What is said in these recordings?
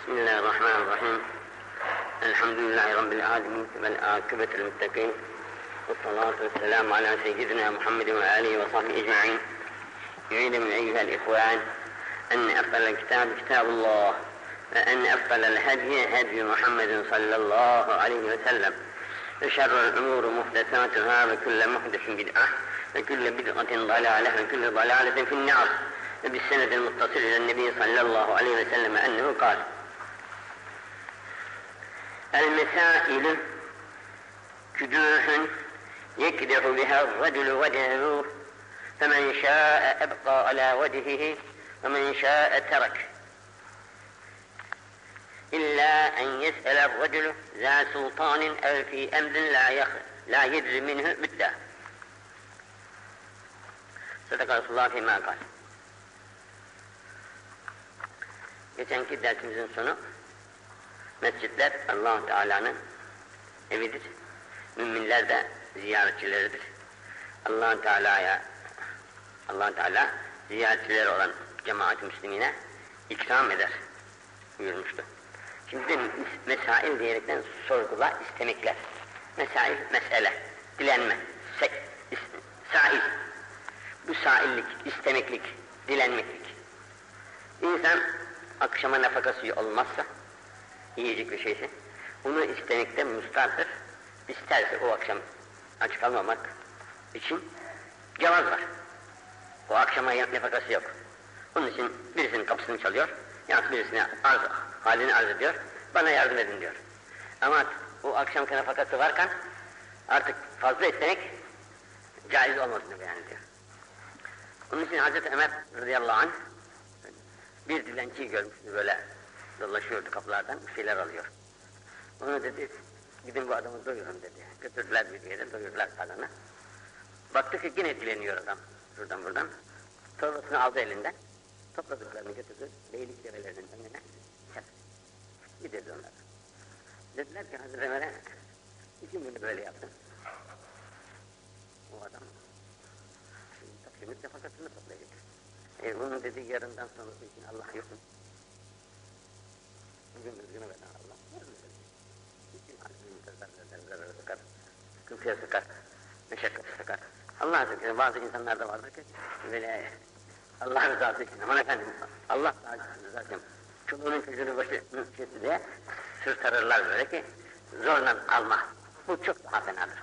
بسم الله الرحمن الرحيم. الحمد لله رب العالمين والعاقبة للمتقين والصلاة والسلام على سيدنا محمد وآله وصحبه أجمعين. يعيد من أيها الإخوان أن أفضل الكتاب كتاب الله وأن أفضل الهدي هدي محمد صلى الله عليه وسلم. وشر الأمور محدثاتها وكل محدث بدعة وكل بدعة ضلالة وكل ضلالة في النار. وبالسند المتصل إلى النبي صلى الله عليه وسلم أنه قال المسائل كدوح يكدح بها الرجل وجهه فمن شاء أبقى على وجهه ومن شاء ترك. إلا أن يسأل الرجل ذا سلطان أو في أمر لا يخ لا يدري منه بالله صدق رسول الله فيما قال. Geçenki dersimizin sonu mescitler allah Teala'nın evidir. Müminler de ziyaretçileridir. allah Teala'ya allah Teala ziyaretçileri olan cemaat-i müslimine ikram eder buyurmuştu. Şimdi mesail diyerekten sorgula istemekler. Mesail, mesele, dilenme, sek, is, sahil. Bu sahillik, istemeklik, dilenmeklik. İnsan akşama nafakası olmazsa, yiyecek bir şeyse, bunu istemekte mustardır. İsterse o akşam aç kalmamak için cevaz var. O akşama nafakası yok. Onun için birisinin kapısını çalıyor, yahut birisine arz, halini arz ediyor, bana yardım edin diyor. Ama o akşamki nafakası varken artık fazla istemek caiz olmasını beyan ediyor. Onun için Hazreti Ömer radıyallahu anh bir dilenciyi görmüştü böyle dolaşıyordu kapılardan bir şeyler alıyor. Onu dedi gidin bu adamı doyurun dedi. Götürdüler bir yere doyurdular adamı. Baktı ki yine dileniyor adam şuradan buradan. Torbasını aldı elinden. Topladıklarını götürdü. Beylik develerinin önüne. Çak. Gidirdi onlara. Dediler ki Hazreti Ömer'e için bunu böyle yaptın. O adam taksimit nefakasını toplayacak. E bunun dediği yarından sonrası için Allah yok mu? Zararı sıkar, sıkıntıya sıkar, meşakkatı sıkar. Allah razı bazı insanlar da vardır ki böyle Allah rızası için aman efendim Allah rızası için çoluğunun çocuğunu başının şeysi diye sırt ararlar böyle ki zorla alma. Bu çok daha fenadır.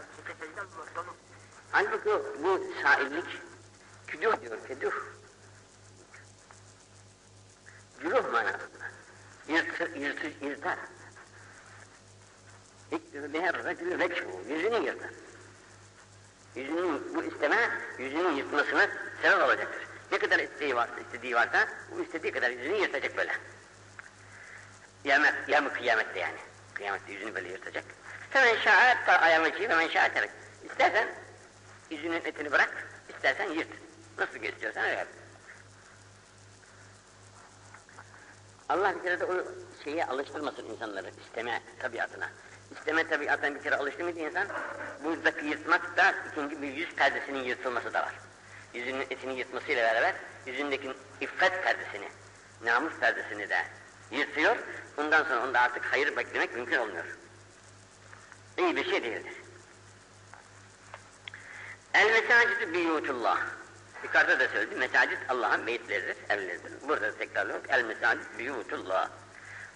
Halbuki bu saillik küduh diyor, küduh. Cüruh manasında. Yırtır, yırtır, yırtar. Biher racülü vekşuhu. Yüzünü yırtar. Yüzünün, bu isteme, yüzünün yırtmasına sebep olacaktır. Ne kadar isteği varsa, istediği varsa, bu istediği kadar yüzünü yırtacak böyle. Kıyamet, yamı kıyamette yani. Kıyamette yüzünü böyle yırtacak. Hemen şahat ayamaki ve men şahat terek. İstersen yüzünün etini bırak, istersen yırt. Nasıl istiyorsan öyle yap. Allah bir kere de o şeye alıştırmasın insanları, isteme tabiatına. İsteme tabiatına bir kere alıştırmayınca insan, buradaki yırtmak da ikinci bir yüz perdesinin yırtılması da var. Yüzünün etini yırtmasıyla beraber, yüzündeki iffet perdesini, namus perdesini de yırtıyor. Bundan sonra onda artık hayır beklemek mümkün olmuyor. İyi bir şey değildir. El mesacidu biyutullah. Yukarıda da söyledi, mesacit Allah'ın beyitleridir, evleridir. Burada da tekrarlıyor, el mesacit biyutullah.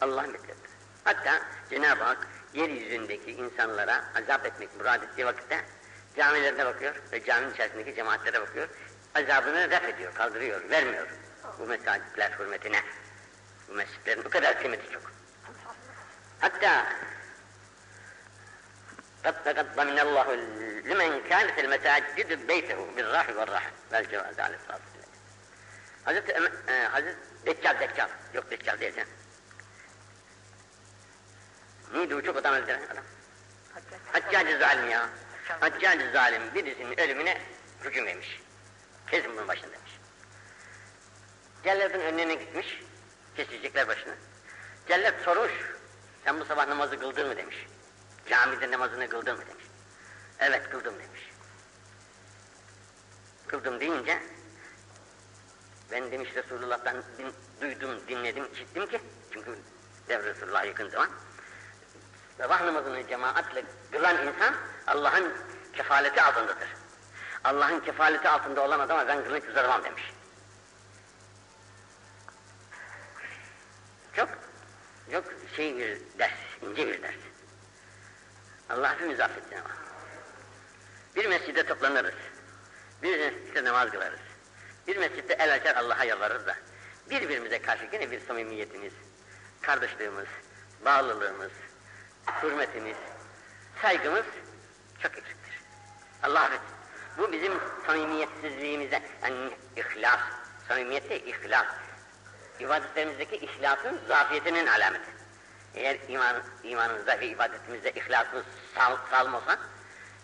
Allah'ın beyitleridir. Hatta Cenab-ı Hak yeryüzündeki insanlara azap etmek murad ettiği vakitte camilerine bakıyor ve caminin içerisindeki cemaatlere bakıyor. Azabını ref ediyor, kaldırıyor, vermiyor. Bu mesacitler hürmetine. Bu mescitlerin bu kadar kıymeti çok. Hatta قد تقدم الله لمن كانت المساجد بيته بالراح والراحة والجواز على الصلاة Hazreti, e, Hazreti Deccal, Deccal. Yok Deccal değil sen. Neydi o çok adam öldüren adam? Haccacı zalim ya. Haccacı zalim birisinin ölümüne hüküm vermiş. Kesin bunun başında demiş. Cellatın önüne gitmiş, kesecekler başını. Cellat sormuş, sen bu sabah namazı kıldın mı demiş. Camide namazını kıldın mı demiş. Evet kıldım demiş. Kıldım deyince ben demiş Resulullah'tan din, duydum, dinledim, işittim ki çünkü işte Resulullah yakın zaman. Sabah namazını cemaatle kılan insan Allah'ın kefaleti altındadır. Allah'ın kefaleti altında olan adama ben kılıç uzatmam demiş. Çok, çok şey bir ders, ince bir ders. Allah hepimiz affetsin ama. Bir mescide toplanırız. Bir mescitte namaz kılarız. Bir mescitte el açar Allah'a yalvarırız da birbirimize karşı yine bir samimiyetimiz, kardeşliğimiz, bağlılığımız, hürmetimiz, saygımız çok eksiktir. Allah affetsin. Bu bizim samimiyetsizliğimize, yani ihlas, samimiyette ihlas, ibadetlerimizdeki ihlasın zafiyetinin alameti. Eğer iman, imanımızda ve ibadetimizde ihlasımız sal, sağlam olsa,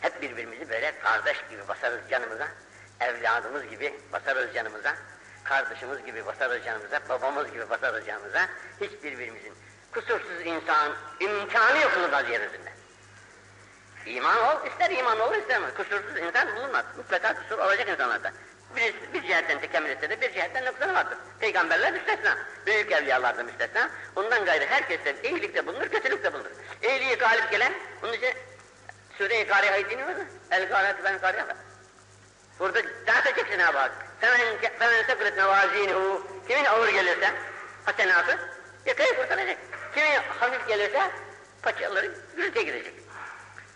hep birbirimizi böyle kardeş gibi basarız canımıza, evladımız gibi basarız canımıza, kardeşimiz gibi basarız canımıza, babamız gibi basarız canımıza, hiç birbirimizin kusursuz insan imkanı yok bulunmaz yeryüzünde. İman ol, ister iman ol, ister iman. Kusursuz insan bulunmaz. Mutlaka kusur olacak insanlarda. Bir, bir cihetten tekemmül etse de bir cihetten noksanı vardır. Peygamberler müstesna, büyük evliyalar da müstesna. Ondan gayrı herkes de iyilikte bulunur, kötülükte bulunur. İyiliği galip gelen, bunun için Sure-i Kariha'yı dinliyor musun? El-Kariha'tı ben Kariha Burada dağıtacak Cenab-ı Hak. Femen sekulet mevazinuhu. Kimin ağır gelirse hasenatı yakayı kurtaracak. Kimin hafif gelirse paçaları gürültüye gidecek.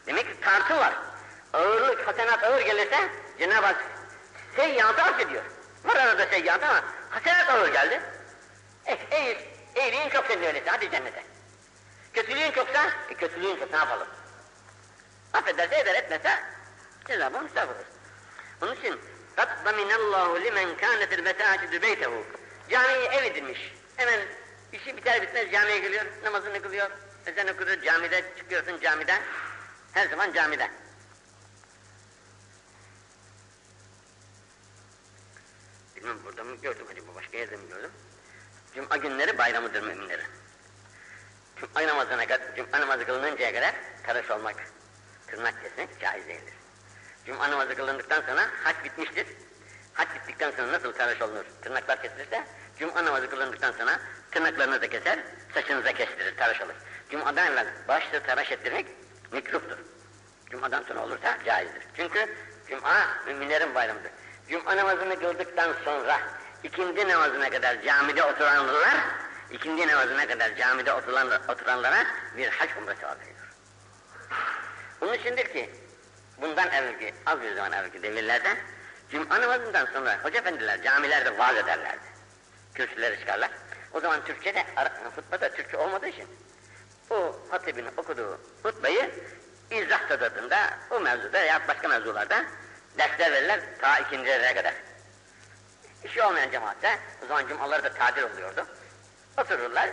Demek ki tartı var. Ağırlık, hasenat ağır gelirse Cenab-ı Hak seyyatı affediyor. Var arada seyyatı ama hasenat ağır geldi. Eh, eğil, iyiliğin çok senin öyleyse hadi cennete. Kötülüğün çoksa, e, kötülüğün çok ne yapalım? Affederse eder etmese Cenab-ı müstahak olur. Onun için قَدْ ضَمِنَ اللّٰهُ لِمَنْ كَانَتِ الْمَسَاجِدُ بَيْتَهُ Camiyi ev edinmiş. Hemen işi biter bitmez camiye geliyor, namazını kılıyor. Ezan okuyor, camide çıkıyorsun camiden. Her zaman camide. Bilmem burada mı gördüm acaba başka yerde mi gördüm? Cuma günleri bayramıdır müminlerin. Cuma namazına kadar, Cuma namazı kılınıncaya kadar tıraş olmak, tırnak kesmek caiz değildir. Cuma namazı kılındıktan sonra haç bitmiştir. Haç bittikten sonra nasıl tıraş olunur? Tırnaklar kesilirse, Cuma namazı kılındıktan sonra tırnaklarını da keser, saçını da kestirir, tıraş olur. Cuma'dan evvel başta tıraş ettirmek mikroptur. Cuma'dan sonra olursa caizdir. Çünkü Cuma müminlerin bayramıdır. Cuma namazını kıldıktan sonra ikindi namazına kadar camide oturanlar, ikindi namazına kadar camide oturan, oturanlara bir hac umresi veriyor. Bunun içindir ki bundan evvelki, az bir zaman evvelki devirlerde Cuma namazından sonra hoca efendiler camilerde vaaz ederlerdi. Kürsüleri çıkarlar. O zaman Türkçe'de, hutbada Türkçe olmadığı için o hatibin okuduğu hutbayı izah tadında o mevzuda ya başka mevzularda dersler verirler ta ikinci kadar. İşi olmayan cemaatte o zaman cumaları da tatil oluyordu. Otururlar,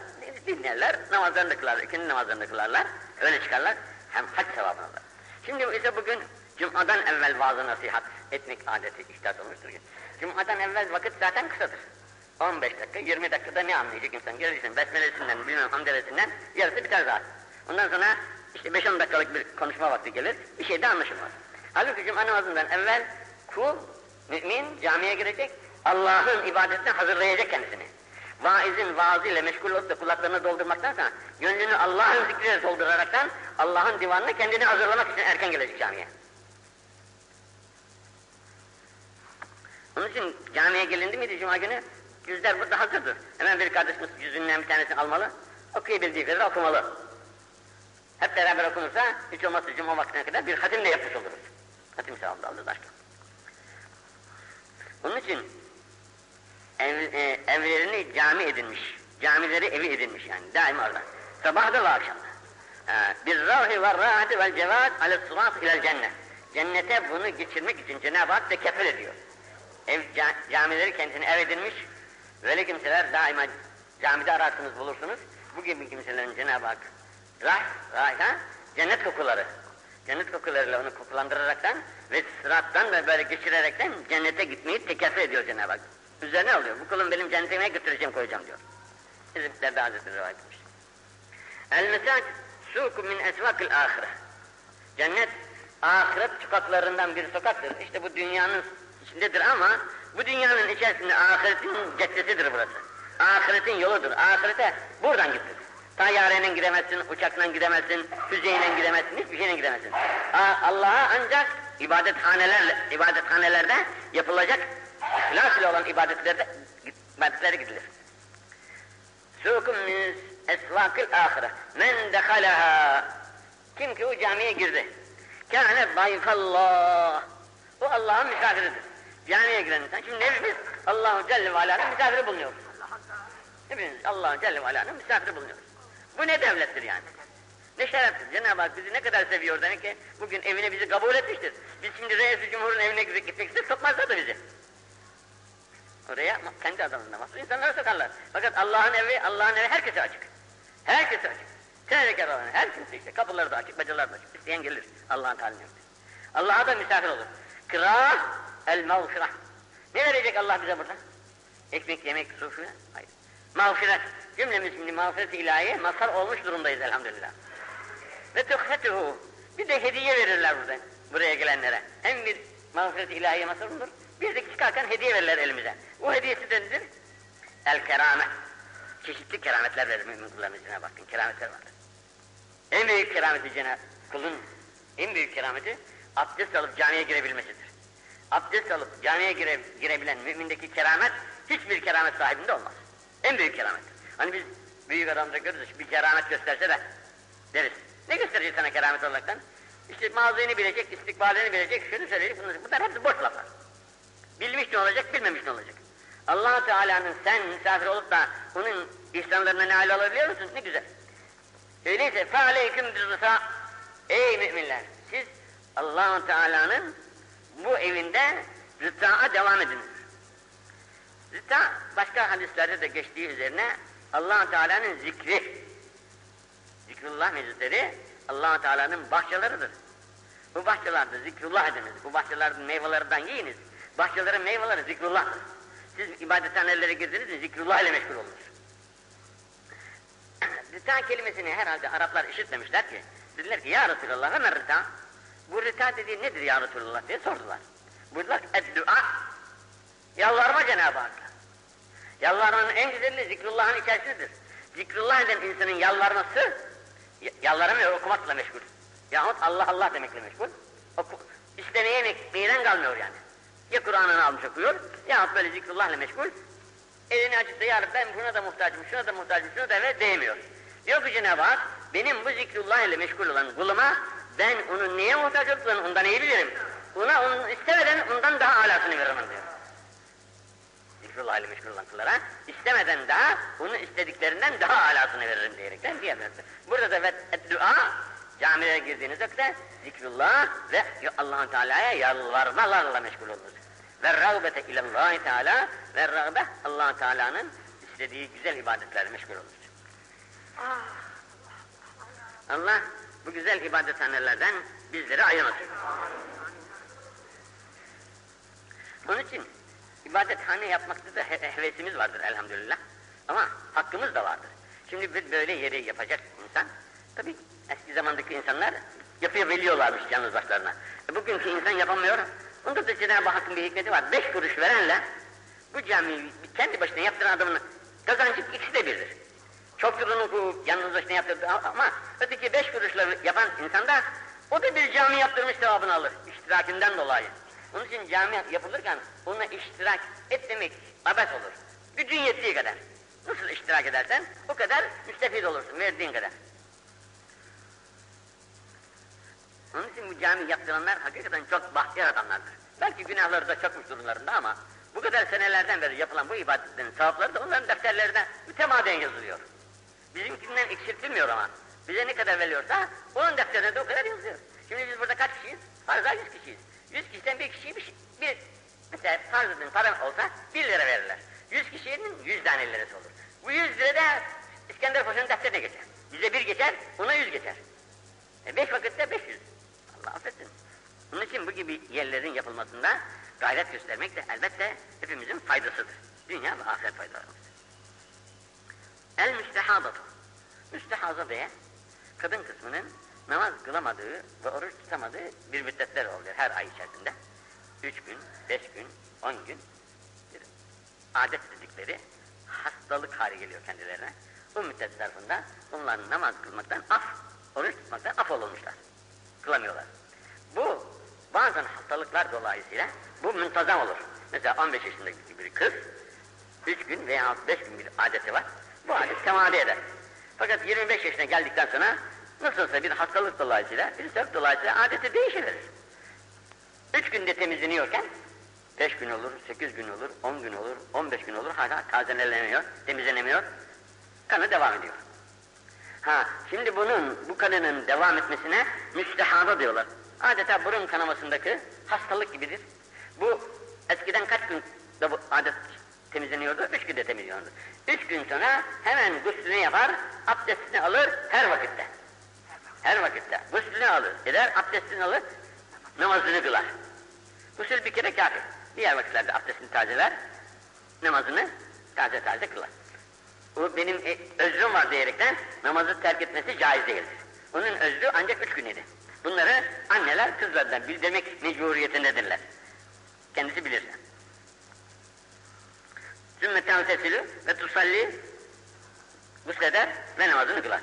dinlerler, namazlarını kılarlar, ikindi namazlarını kılarlar, öyle çıkarlar, hem hac sevabını alırlar. Şimdi ise bugün Cuma'dan evvel vaazı nasihat etmek adeti ihtat olmuştur. Cuma'dan evvel vakit zaten kısadır. 15 dakika, 20 dakikada ne anlayacak insan? Gelirsin besmelesinden, bilmem hamdelesinden yarısı biter zaten. Ondan sonra işte 5-10 dakikalık bir konuşma vakti gelir, bir şey de anlaşılmaz. Halbuki cuma namazından evvel kul, mümin camiye girecek, Allah'ın ibadetine hazırlayacak kendisini. Vaizin vaazıyla meşgul olup da kulaklarını doldurmaktansa, gönlünü Allah'ın zikriyle dolduraraktan, Allah'ın divanına kendini hazırlamak için erken gelecek camiye. Onun için camiye gelindi miydi cuma günü? Yüzler burada hazırdır. Hemen bir kardeşimiz yüzünden bir tanesini almalı, okuyabildiği kadar okumalı. Hep beraber okunursa, hiç olmazsa cuma vaktine kadar bir hatimle yapmış oluruz. Hatim sevabı alırız başka. Onun için ev, e, evlerini cami edinmiş, camileri evi edinmiş yani daima orada. Sabahda ve akşamda. Bir rahi ve rahati vel cevat ale sırat ilel cennet. Cennete bunu geçirmek için Cenab-ı Hak tekeffül ediyor. Ev, camileri kendisine ev edinmiş, böyle kimseler daima camide ararsınız bulursunuz. Bu gibi kimselerin Cenab-ı Hak rah, rayha, cennet kokuları. Cennet kokularıyla onu kokulandıraraktan ve sırattan da böyle geçirerekten cennete gitmeyi tekeffül ediyor Cenab-ı Hak. Üzerine alıyor. Bu kulun benim cennetime götüreceğim koyacağım diyor. Hizmetlerde Hazretleri rivayet etmiş. El mesaj suku min esvakil ahire. Cennet ahiret sokaklarından bir sokaktır. İşte bu dünyanın içindedir ama bu dünyanın içerisinde ahiretin caddesidir burası. Ahiretin yoludur. Ahirete buradan gittik. Tayyareyle gidemezsin, uçakla gidemezsin, füzeyle gidemezsin, hiçbir şeyle gidemezsin. Allah'a ancak ibadethanelerle, ibadethanelerde yapılacak ihlas ile olan ibadetlerde, ibadetlere gidilir. Sukum min esvakil ahire. Men dekalaha. Kim ki o camiye girdi. Kâne dayfallah. Bu Allah'ın misafiridir. Camiye giren insan. Şimdi hepimiz Allahu Celle ve Alâ'nın misafiri bulunuyoruz. Hepimiz Allahu Celle ve Alâ'nın misafiri bulunuyoruz. Bu ne devlettir yani? Ne şerefsiz. Cenab-ı Hak bizi ne kadar seviyor demek ki bugün evine bizi kabul etmiştir. Biz şimdi Reis-i Cumhur'un evine gitmek istek sokmazlar da bizi. Oraya kendi adamında mahsus insanları sokarlar. Fakat Allah'ın evi, Allah'ın evi herkese açık. Herkese açık. Tehlikeli olan her kimse işte. Kapıları da açık, bacaları da açık. İsteyen gelir Allah'ın talimine. Allah'a da misafir olur. Kıra el mağfirah. Ne verecek Allah bize burada? Ekmek, yemek, su filan? Hayır. Mağfiret. Cümlemiz şimdi mağfiret-i ilahiye mazhar olmuş durumdayız elhamdülillah. Ve tuhfetuhu. Bir de hediye verirler burada. Buraya gelenlere. Hem bir mağfiret-i ilahiye mazhar olur. Bir de çıkarken hediye verirler elimize. O hediyesi de nedir? El keramet. Çeşitli kerametler verir mümin kullarına Cenab-ı kerametler vardır. En büyük kerameti Cenab-ı kulun en büyük kerameti abdest alıp camiye girebilmesidir. Abdest alıp camiye gire, girebilen mümindeki keramet hiçbir keramet sahibinde olmaz. En büyük keramet. Hani biz büyük adamda görürüz bir keramet gösterse de deriz. Ne gösterecek sana keramet olaraktan? İşte mazini bilecek, istikbalini bilecek, şunu söyleyecek, bunu söyleyecek. Bunlar hepsi boş laflar. Bilmiş ne olacak, bilmemiş ne olacak. allah Teala'nın sen misafir olup da onun ihsanlarına nail olabiliyor musun? Ne güzel. Öyleyse فَعَلَيْكُمْ بِالرِّسَى Ey müminler! Siz allah Teala'nın bu evinde rıta'a devam ediniz. Rıta başka hadislerde de geçtiği üzerine allah Teala'nın zikri, zikrullah meclisleri allah Teala'nın bahçeleridir. Bu bahçelerde zikrullah ediniz. Bu bahçelerin meyvelerinden yiyiniz. Bahçelerin meyveleri zikrullah'tır. Siz ibadethanelere girdiniz zikrullah ile meşgul olunuz. rita kelimesini herhalde Araplar işitmemişler ki. Dediler ki ya Resulallah hemen rita. Bu rita dediği nedir ya Resulallah diye sordular. Buyurdular dua. Yalvarma Cenab-ı Hakk'a. Yalvarmanın en güzeli zikrullahın içerisindedir. Zikrullah eden insanın yalvarması, yalvaramıyor okumakla meşgul. Yahut Allah Allah demekle meşgul. Oku, istemeye meyden kalmıyor yani. Ya Kur'an'ını almış okuyor, yahut böyle zikrullahla meşgul. Elini açıp ya Rabbi ben buna da muhtacım, şuna da muhtacım, şuna da ve değmiyor. Diyor ki Cenab-ı Hak, benim bu zikrullah ile meşgul olan kuluma, ben onun neye muhtaç olduğunu ondan iyi bilirim. Ona onu istemeden ondan daha alasını veririm diyor. Olan kullara, istemeden daha, onu istediklerinden daha alasını veririm diyerekten diyemezsin. Burada da dua, camilere girdiğiniz vakitte zikrullah ve allah Teala'ya yalvarmalarla meşgul olunuz. Ve rağbete ilallahi Teala ve rağbe allah Teala'nın istediği güzel ibadetlerle meşgul olunuz. Allah bu güzel ibadethanelerden bizleri ayırmasın. Onun için ibadethane yapmakta da he hevesimiz vardır elhamdülillah. Ama hakkımız da vardır. Şimdi böyle yeri yapacak insan, tabii eski zamandaki insanlar yapabiliyorlarmış yalnız başlarına. E bugünkü insan yapamıyor. Onda da Cenab-ı Hakk'ın bir hikmeti var. Beş kuruş verenle bu camiyi kendi başına yaptıran adamın kazancı ikisi de birdir. Çok yılını yalnız başına yaptırdı ama öteki beş kuruşla yapan insan da o da bir cami yaptırmış sevabını alır. iştirakinden dolayı. Onun için cami yapılırken ona iştirak et demek abet olur. Gücün yettiği kadar. Nasıl iştirak edersen o kadar müstefid olursun verdiğin kadar. Onun için bu cami yaptıranlar hakikaten çok bahtiyar adamlardır. Belki günahları da çokmuş durumlarında ama bu kadar senelerden beri yapılan bu ibadetlerin sevapları da onların defterlerine mütemadiyen yazılıyor. Bizimkinden eksiltilmiyor ama. Bize ne kadar veriyorsa onun defterine de o kadar yazılıyor. Şimdi biz burada kaç kişiyiz? Fazla 100 kişiyiz. 100 kişiden bir kişiye bir, şey, bir mesela farz edin param olsa 1 lira verirler. 100 kişinin 100 tane lirası olur. Bu 100 lira da İskender Paşa'nın defterine geçer. Bize bir geçer, ona 100 geçer. E beş vakitte 500. Allah affetsin. Bunun için bu gibi yerlerin yapılmasında gayret göstermek de elbette hepimizin faydasıdır. Dünya ve ahiret faydalarımız. El müstehadatu. Müstehaza diye kadın kısmının namaz kılamadığı ve oruç tutamadığı bir müddetler oluyor her ay içerisinde. Üç gün, beş gün, on gün bir adet dedikleri hastalık hali geliyor kendilerine. Bu müddet zarfında bunlar namaz kılmaktan af, oruç tutmaktan af olunmuşlar. Kılamıyorlar. Bu bazen hastalıklar dolayısıyla bu muntazam olur. Mesela 15 yaşındaki bir kız 3 gün veya 5 gün bir adeti var. Bu adet temadi eder. Fakat 25 yaşına geldikten sonra nasılsa bir hastalık dolayısıyla, bir sebep dolayısıyla adeti değişiverir. 3 günde temizleniyorken 5 gün olur, 8 gün olur, 10 gün olur, 15 gün olur hala tazelenemiyor, temizlenemiyor. Kanı devam ediyor. Ha, şimdi bunun, bu kanının devam etmesine müstehada diyorlar. Adeta burun kanamasındaki hastalık gibidir. Bu eskiden kaç gün da bu adet temizleniyordu? Üç günde temizleniyordu. Üç gün sonra hemen guslünü yapar, abdestini alır her vakitte. Her vakitte. Guslünü alır, eder, abdestini alır, namazını kılar. Gusül bir kere kafi. Diğer vakitlerde abdestini tazeler, namazını taze taze kılar. O benim e, özrüm var diyerekten namazı terk etmesi caiz değildir. Onun özrü ancak üç gün idi. Bunları anneler kızlardan bildirmek mecburiyetindedirler. Kendisi bilirse. Sümme tevtesilü ve tusalli gusleder ve namazını kılar.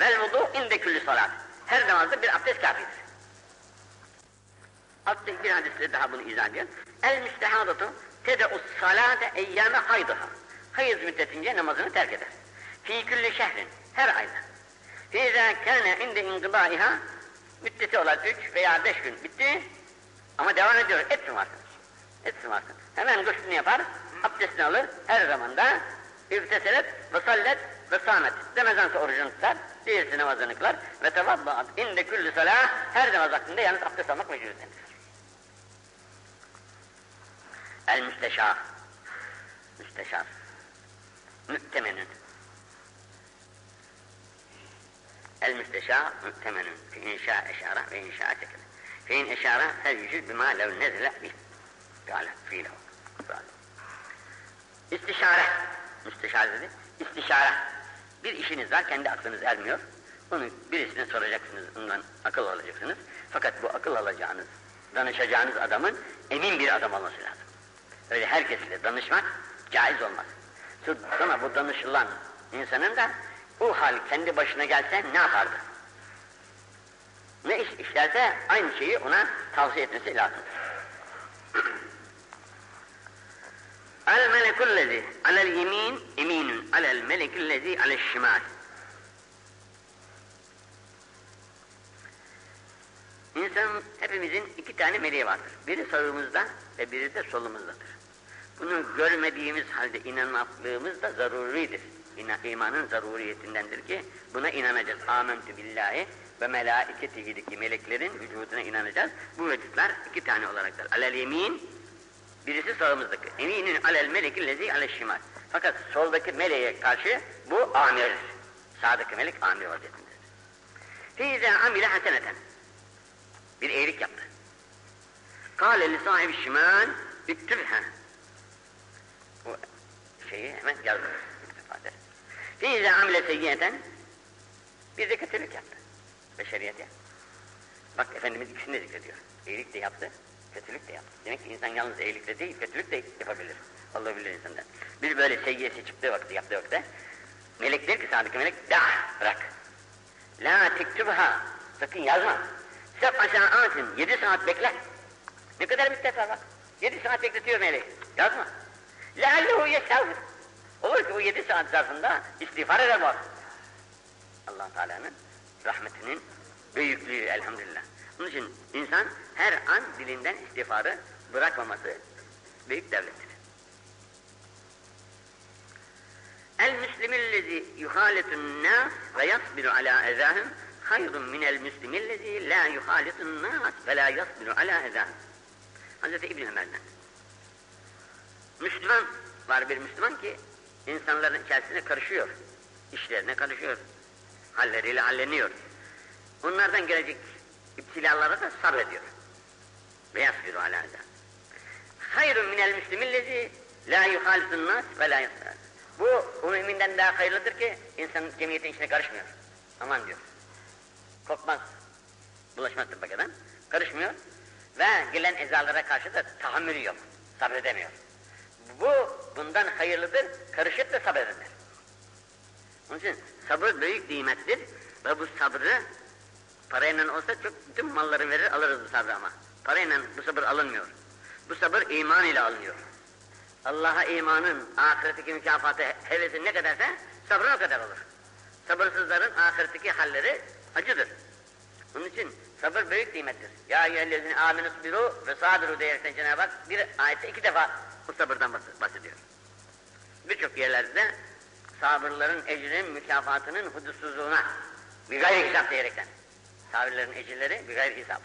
Vel vudu inde küllü salat. Her namazda bir abdest kafidir. Altta bir hadiste daha bunu izah ediyor. El müstehadatu tede'us salate eyyâme haydıha. Hayız müddetince namazını terk eder. Fî külli şehrin, her ayda. Fîzâ kâne inde ingıdâiha, müddeti olan üç veya beş gün bitti. Ama devam ediyor, etsin varsın. Etsin varsın. Hemen guslünü yapar, abdestini alır, her zamanda irteselet ve sallet ve sâmet. Demezden sonra orucunu tutar, diğerisi namazını kılar ve tevabbaat inde küllü salâh, her namaz vaktinde yalnız abdest almak mecburiyetindedir. El müsteşar. Müsteşar. Mü'temenün. El müsteşar mü'temenün. Fi inşa eşara ve inşa tekele. Fi in eşara fel yücül bima lev nezle bih. Gale fiilehu. İstişare. Müsteşar dedi. İstişare. Bir işiniz var, kendi aklınız ermiyor. Onu birisine soracaksınız, ondan akıl alacaksınız. Fakat bu akıl alacağınız, danışacağınız adamın emin bir adam olması lazım. Öyle herkesle danışmak caiz olmaz. Sonra bu danışılan insanın da bu hal kendi başına gelse ne yapardı? Ne iş işlerse aynı şeyi ona tavsiye etmesi lazım. El melekullezi alel yemin eminun alel melekullezi alel şimal. İnsanın hepimizin iki tane meleği vardır. Biri sağımızda ve biri de solumuzdadır. Bunu görmediğimiz halde inanmaklığımız da zaruridir. İmanın zaruriyetindendir ki buna inanacağız. Âmentü billahi ve melâiketihideki meleklerin vücuduna inanacağız. Bu vücutlar iki tane olaraktır. Alel yemin, birisi sağımızdaki. Eminin alel meleki lezi alel şimal. Fakat soldaki meleğe karşı bu amirdir. Sağdaki melek amir vaziyetindedir. Fîzâ amile haseneten. Bir iyilik yaptı. Kâle li sahibi şimal, üktürha. Bu şeyi hemen yazdı. Fîzâ amile seyyiyeten, bir de kötülük yaptı. Beşeriyet yaptı. Bak Efendimiz ikisini de zikrediyor. İyilik de yaptı, Kötülük de yap. Demek ki insan yalnız iyilikle değil, kötülük de yapabilir. Allah bilir insandan. Bir böyle seyyiyesi çıktığı vakti, yaptığı vakitte, melek der ki sadık melek, da bırak. La tektübha, sakın yazma. Sef aşağı ansın, yedi saat bekle. Ne kadar müddet var bak. Yedi saat bekletiyor melek, yazma. La Leallehu yeşavr. Olur ki o yedi saat zarfında istiğfar eder bu Allah Teala'nın rahmetinin büyüklüğü elhamdülillah. Onun için insan her an dilinden istiğfarı bırakmaması büyük devlettir. El müslimillezi yuhalitun nas ve yasbiru ala ezahim hayrun minel müslimillezi la yuhalitun nas ve la yasbiru ala ezahim. Hazreti İbn Ömer'den. Müslüman var bir Müslüman ki insanların içerisine karışıyor. işlerine karışıyor. Halleriyle halleniyor. Onlardan gelecek iptilalara da sabrediyor. Ve yasbiru ezahim. Hayrun minel müslimillezi la yuhalitun nas ve la bu, bu müminden daha hayırlıdır ki insan cemiyetin içine karışmıyor. Aman diyor. Korkmaz. Bulaşmaz tıbbakadan. Karışmıyor. Ve gelen ezalara karşı da tahammülü yok. Sabredemiyor. Bu bundan hayırlıdır. Karışıp da sabredenler. Onun için sabır büyük nimettir ve bu sabrı parayla olsa çok bütün malları verir alırız bu sabrı ama. Parayla bu sabır alınmıyor. Bu sabır iman ile alınıyor. Allah'a imanın ahiretteki mükafatı hevesi ne kadarsa sabrın o kadar olur. Sabırsızların ahiretteki halleri acıdır. Onun için sabır büyük nimettir. Ya eyyühellezine aminus biru ve sabiru diyerekten Cenab-ı Hak bir ayette iki defa bu sabırdan bahsediyor. Birçok yerlerde sabırların ecrinin mükafatının hudutsuzluğuna bir gayri hesap diyerekten. Sabirlerin ecirleri bir gayri hesap.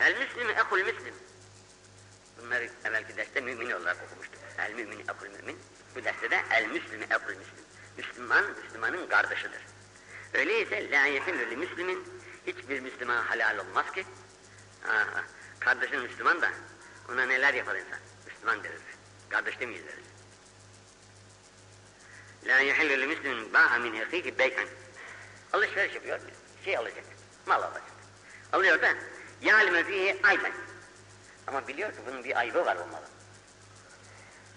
El müslimi ekul müslim. Bunları evvelki derste mümin olarak okumuştuk. El mümini ekul mümin. Bu derste de el müslimi ekul müslim. Müslüman, Müslümanın kardeşidir. Öyleyse la yehillü müslimin hiçbir Müslüman halal olmaz ki. Aa, kardeşin Müslüman da ona neler yapar insan? Müslüman deriz. Kardeş demeyiz deriz. La yehillü müslimin ba'a min ehiki bey'an. Alışveriş yapıyor, şey alacak, mal alacak. Alıyor da yâlime fihi ayben. Ama biliyor ki bunun bir ayıbı var olmalı.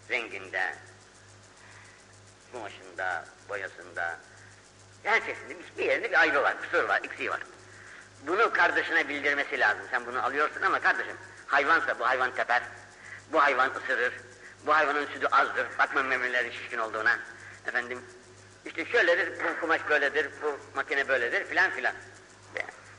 Renginde, kumaşında, boyasında, her şeysinde bir yerinde bir ayıbı var, kusur var, eksiği var. Bunu kardeşine bildirmesi lazım. Sen bunu alıyorsun ama kardeşim, hayvansa bu hayvan teper, bu hayvan ısırır, bu hayvanın sütü azdır, bakma memeleri şişkin olduğuna. Efendim, işte şöyledir, bu kumaş böyledir, bu makine böyledir filan filan.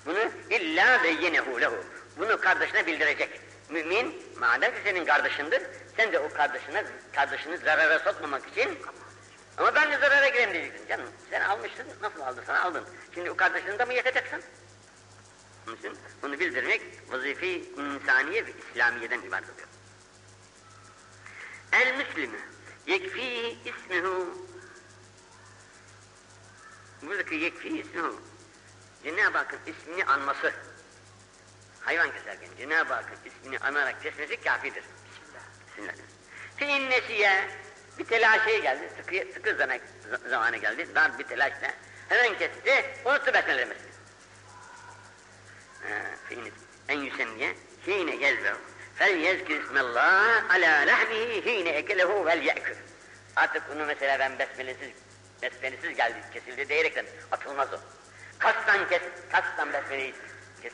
Bunu illa beyyenehu lehu. Bunu kardeşine bildirecek. Mümin, madem ki senin kardeşindir, sen de o kardeşine, kardeşini zarara sokmamak için ama ben de zarara gireyim diyeceksin canım. Sen almışsın, nasıl aldın sana aldın. Şimdi o kardeşini de mi yakacaksın? Onun bunu bildirmek vazife insaniye ve İslamiye'den ibaret oluyor. El müslümü yekfihi ismihu buradaki yekfihi ismihu Cenab-ı Hakk'ın ismini anması hayvan keserken Cenab-ı Hakk'ın ismini anarak kesmesi kafidir. Bismillah. Bismillah. nesiye bir telaşeye geldi, sıkı, sıkı zaman, zamanı geldi, dar bir telaşla hemen kesti, unuttu besmelemesi. Fi'in en yüsemmiye hine yezbehu fel yezkir ismallah ala lahmihi hine ekelehu vel ye'kül. Artık bunu mesela ben besmelesiz, besmelesiz geldi, kesildi diyerekten atılmaz o. Kastan kes, kastan besmeleyi kes,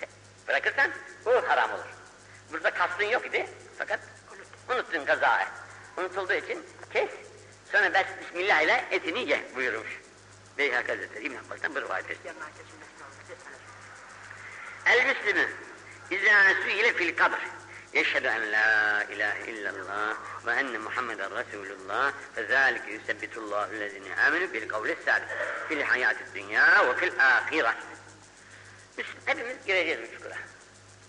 bırakırsan bu haram olur. Burada kastın yok idi fakat unuttun kazayı. Unutulduğu için kes, sonra bes, Bismillah ile etini ye buyurmuş. Beyhak Hazretleri İbn Abbas'tan bir rivayet etti. El Müslümü İzâ ile fil kabr en la ilahe illallah ve enne Muhammeden Resulullah fe zâlike yusebbitullahu lezine amenu bil kavli sâbit fil hayatı dünya ve fil ahire. Biz hepimiz gireceğiz bu çukura.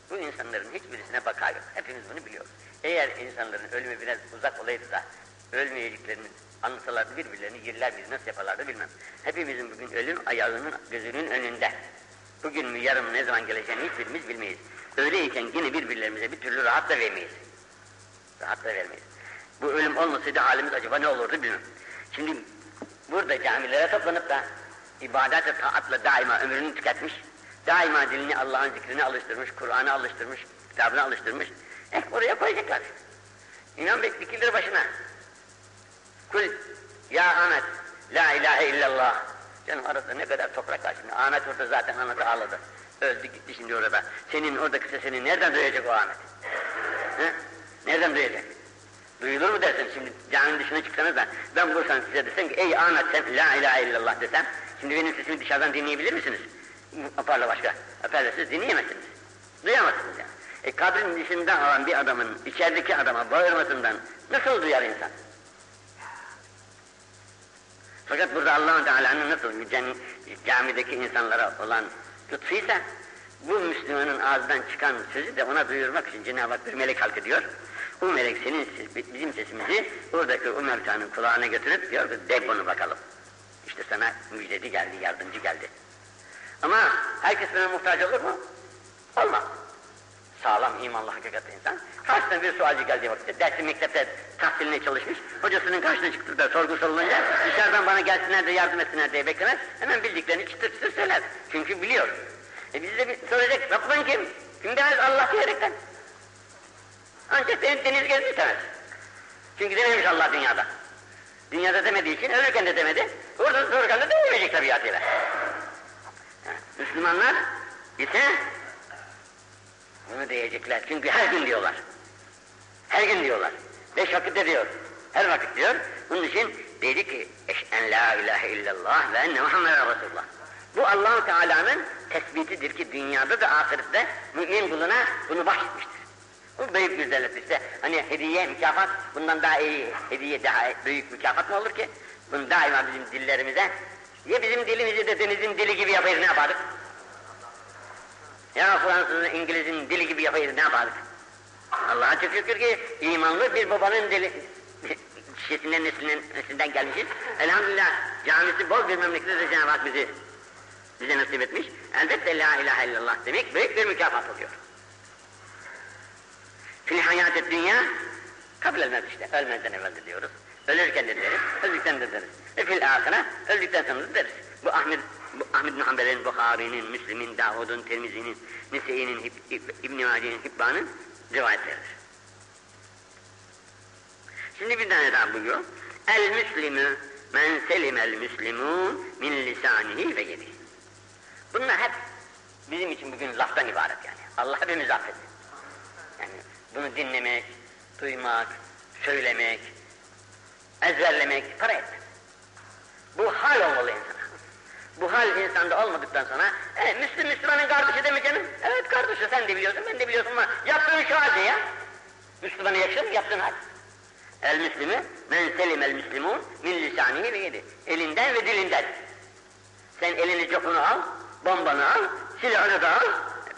Bu insanların hiçbirisine bakar yok. Hepimiz bunu biliyoruz. Eğer insanların ölümü biraz uzak olaydı da ölmeyeceklerini anlasalardı birbirlerini yerler miydi, nasıl yaparlardı bilmem. Hepimizin bugün ölüm ayağının gözünün önünde. Bugün mü yarın mı ne zaman geleceğini hiçbirimiz bilmeyiz. Öyleyken yine birbirlerimize bir türlü rahat da vermeyiz. Rahat da vermeyiz. Bu ölüm olmasaydı halimiz acaba ne olurdu bilmem. Şimdi burada camilere toplanıp da ibadet taatla daima ömrünü tüketmiş, daima dilini Allah'ın zikrine alıştırmış, Kur'an'a alıştırmış, kitabına alıştırmış. Eh oraya koyacaklar. İnan Bey dikilir başına. Kul ya Ahmet la ilahe illallah. Canım arasında ne kadar toprak var şimdi. Ahmet orada zaten anlatı ağladı. Öldü gitti şimdi orada. Senin oradaki sesini nereden duyacak o Ahmet? He? Nereden duyacak? Duyulur mu dersin şimdi caminin dışına çıksanız da ben bulsam size desem ki ey Ahmet sen la ilahe illallah desem şimdi benim sesimi dışarıdan dinleyebilir misiniz? Aparla başka. Aparla siz dinleyemezsiniz. Duyamazsınız yani. E kabrin dışında olan bir adamın içerideki adama bağırmasından nasıl duyar insan? Fakat burada allah Teala'nın nasıl camideki insanlara olan lütfuysa bu Müslümanın ağzından çıkan sözü de ona duyurmak için Cenab-ı Hak bir melek halk ediyor. O melek senin bizim sesimizi oradaki o mevtanın kulağına götürüp diyor ki de bunu bakalım. İşte sana müjdeci geldi, yardımcı geldi. Ama herkes buna muhtaç olur mu? Olmaz. Sağlam, imanlı, hakikatli insan. Karşısına bir sualcı geldiği vakitte, dersi mektepte tahsiline çalışmış, hocasının karşısına çıktı da sorgu sorulunca dışarıdan bana gelsinler de yardım etsinler diye beklemez. Hemen bildiklerini çıtır çıtır söyler. Çünkü biliyor. E bizi de bir soracak, Rabbin kim? Kim demez Allah diyerekten. Ancak deniz, deniz gezmeyi istemez. Çünkü dememiş Allah dünyada. Dünyada demediği için ölürken de demedi. Orada dururken de demeyecek tabiatıyla. Yani Müslümanlar ise bunu diyecekler. Çünkü her gün diyorlar. Her gün diyorlar. Beş vakitte diyor. Her vakit diyor. Bunun için dedi ki eşen la ilahe illallah ve enne Muhammeden Resulullah. Bu Allahu Teala'nın tespitidir ki dünyada da ahirette mümin kuluna bunu bahşetmiştir. Bu büyük bir devlet işte. Hani hediye, mükafat bundan daha iyi hediye, daha büyük mükafat mı olur ki? Bunu daima bizim dillerimize ya bizim dilimizi de denizin dili gibi yapayız ne yapardık? Ya Fransızın, İngiliz'in dili gibi yapayız ne yapardık? Allah'a çok şükür ki imanlı bir babanın dili, kişisinden neslinden, neslinden gelmişiz. Elhamdülillah camisi bol bir memlekette de Cenab-ı Hak bizi bize nasip etmiş. Elbette la ilahe illallah demek büyük bir mükafat oluyor. Fil hayat dünya kabul etmez işte. Ölmeden evvel de diyoruz. Ölürken de deriz, öldükten de deriz. E fil ahire, öldükten sonra da deriz. Bu Ahmet, Ahmet bin Hanbel'in, Bukhari'nin, Müslim'in, Davud'un, Tirmizi'nin, Nise'inin, İbn-i Maci'nin, Hibban'ın rivayetleridir. Şimdi bir tane daha buyuruyor. El müslimü men selimel müslimun min lisanihi ve yedihi. Bunlar hep bizim için bugün laftan ibaret yani. Allah hepimizi affetsin. Yani bunu dinlemek, duymak, söylemek, ezberlemek, para etmek. Bu hal olmalı insana. Bu hal insanda olmadıktan sonra, e, Müslüm Müslümanın kardeşi değil mi canım? Evet kardeşi sen de biliyorsun, ben de biliyorsun ama yaptığın şu halde ya. Müslümana yakışır mı yaptığın hal? El Müslümü, men selim el Müslümun min lisanihi ve yedi. Elinden ve dilinden. Sen elini copunu al, bombanı al, silahını da al,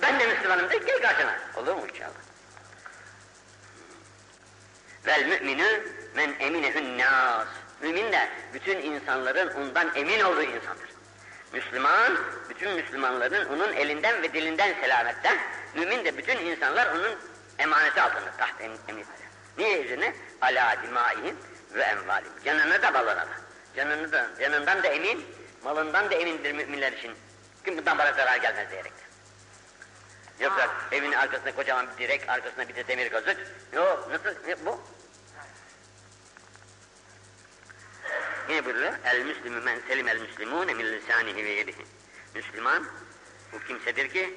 ben de Müslümanım de gel karşına. Olur mu inşallah? Vel müminü men eminehün nas. Mümin de bütün insanların ondan emin olduğu insandır. Müslüman, bütün Müslümanların onun elinden ve dilinden selametten, mümin de bütün insanlar onun emaneti altında, taht emniyetinde. Niye üzerine? Alâ dimâihim ve envâlim. Canını da balına da. Canını da, canından da emin, malından da emindir müminler için. Kim bundan bana zarar gelmez diyerekten. Yoksa evin arkasında kocaman bir direk, arkasında bir de demir kazık. Yok, nasıl, ne, bu? Yine buyuruyor, el müslümü men selim el müslimûne min lisânihi ve yedihi. Müslüman, bu kimsedir ki,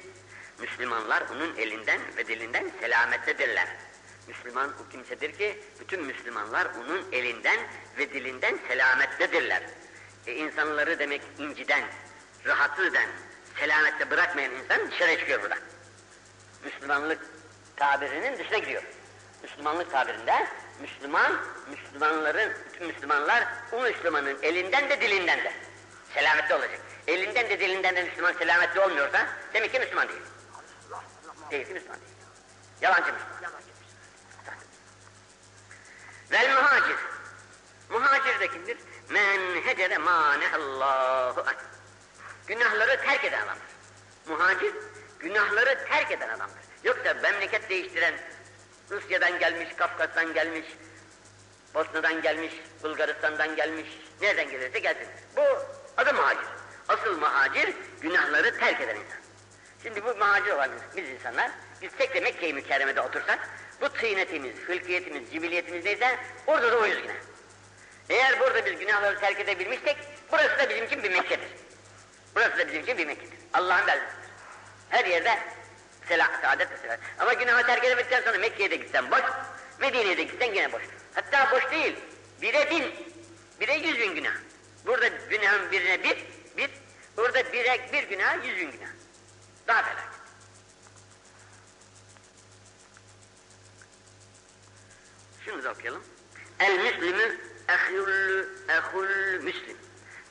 Müslümanlar onun elinden ve dilinden selamettedirler. Müslüman o kimsedir ki, bütün Müslümanlar onun elinden ve dilinden selamettedirler. E, insanları demek inciden, rahatsız eden, selamette bırakmayan insan dışarı çıkıyor buradan. Müslümanlık tabirinin dışına gidiyor. Müslümanlık tabirinde Müslüman, Müslümanların, bütün Müslümanlar o Müslümanın elinden de dilinden de selamette olacak. Elinden de dilinden de Müslüman selamette olmuyorsa demek ki Müslüman değil. Değil ki Müslüman değil. Yalancı Müslüman. Vel muhacir. Muhacir de kimdir? Men hecere manehallahu anh. Günahları terk eden adamdır. Muhacir, günahları terk eden adamdır. Yoksa memleket değiştiren, Rusya'dan gelmiş, Kafkas'tan gelmiş, Bosna'dan gelmiş, Bulgaristan'dan gelmiş, nereden gelirse gelsin. Bu adı muhacir. Asıl muhacir, günahları terk eden insan. Şimdi bu muhacir olan biz insanlar, biz tek de Mekke-i Mükerreme'de otursak, bu tıynetimiz, hılkiyetimiz, cibiliyetimiz neyse, orada da oyuz yine. Eğer burada biz günahları terk edebilmişsek, burası da bizim için bir Mekke'dir. Burası da bizim için bir Mekke'dir. Allah'ın beldesidir. Her yerde selam, saadet ve selam. Ama günahı terk edemedikten sonra Mekke'ye de gitsen boş, Medine'ye de gitsen gene boş. Hatta boş değil, bire bin, bire yüz bin günah. Burada günahın birine bir, bir, burada bire bir günah, yüz bin günah. Daha felaket. Şunu da okuyalım. El müslümü ehul, ehul müslim.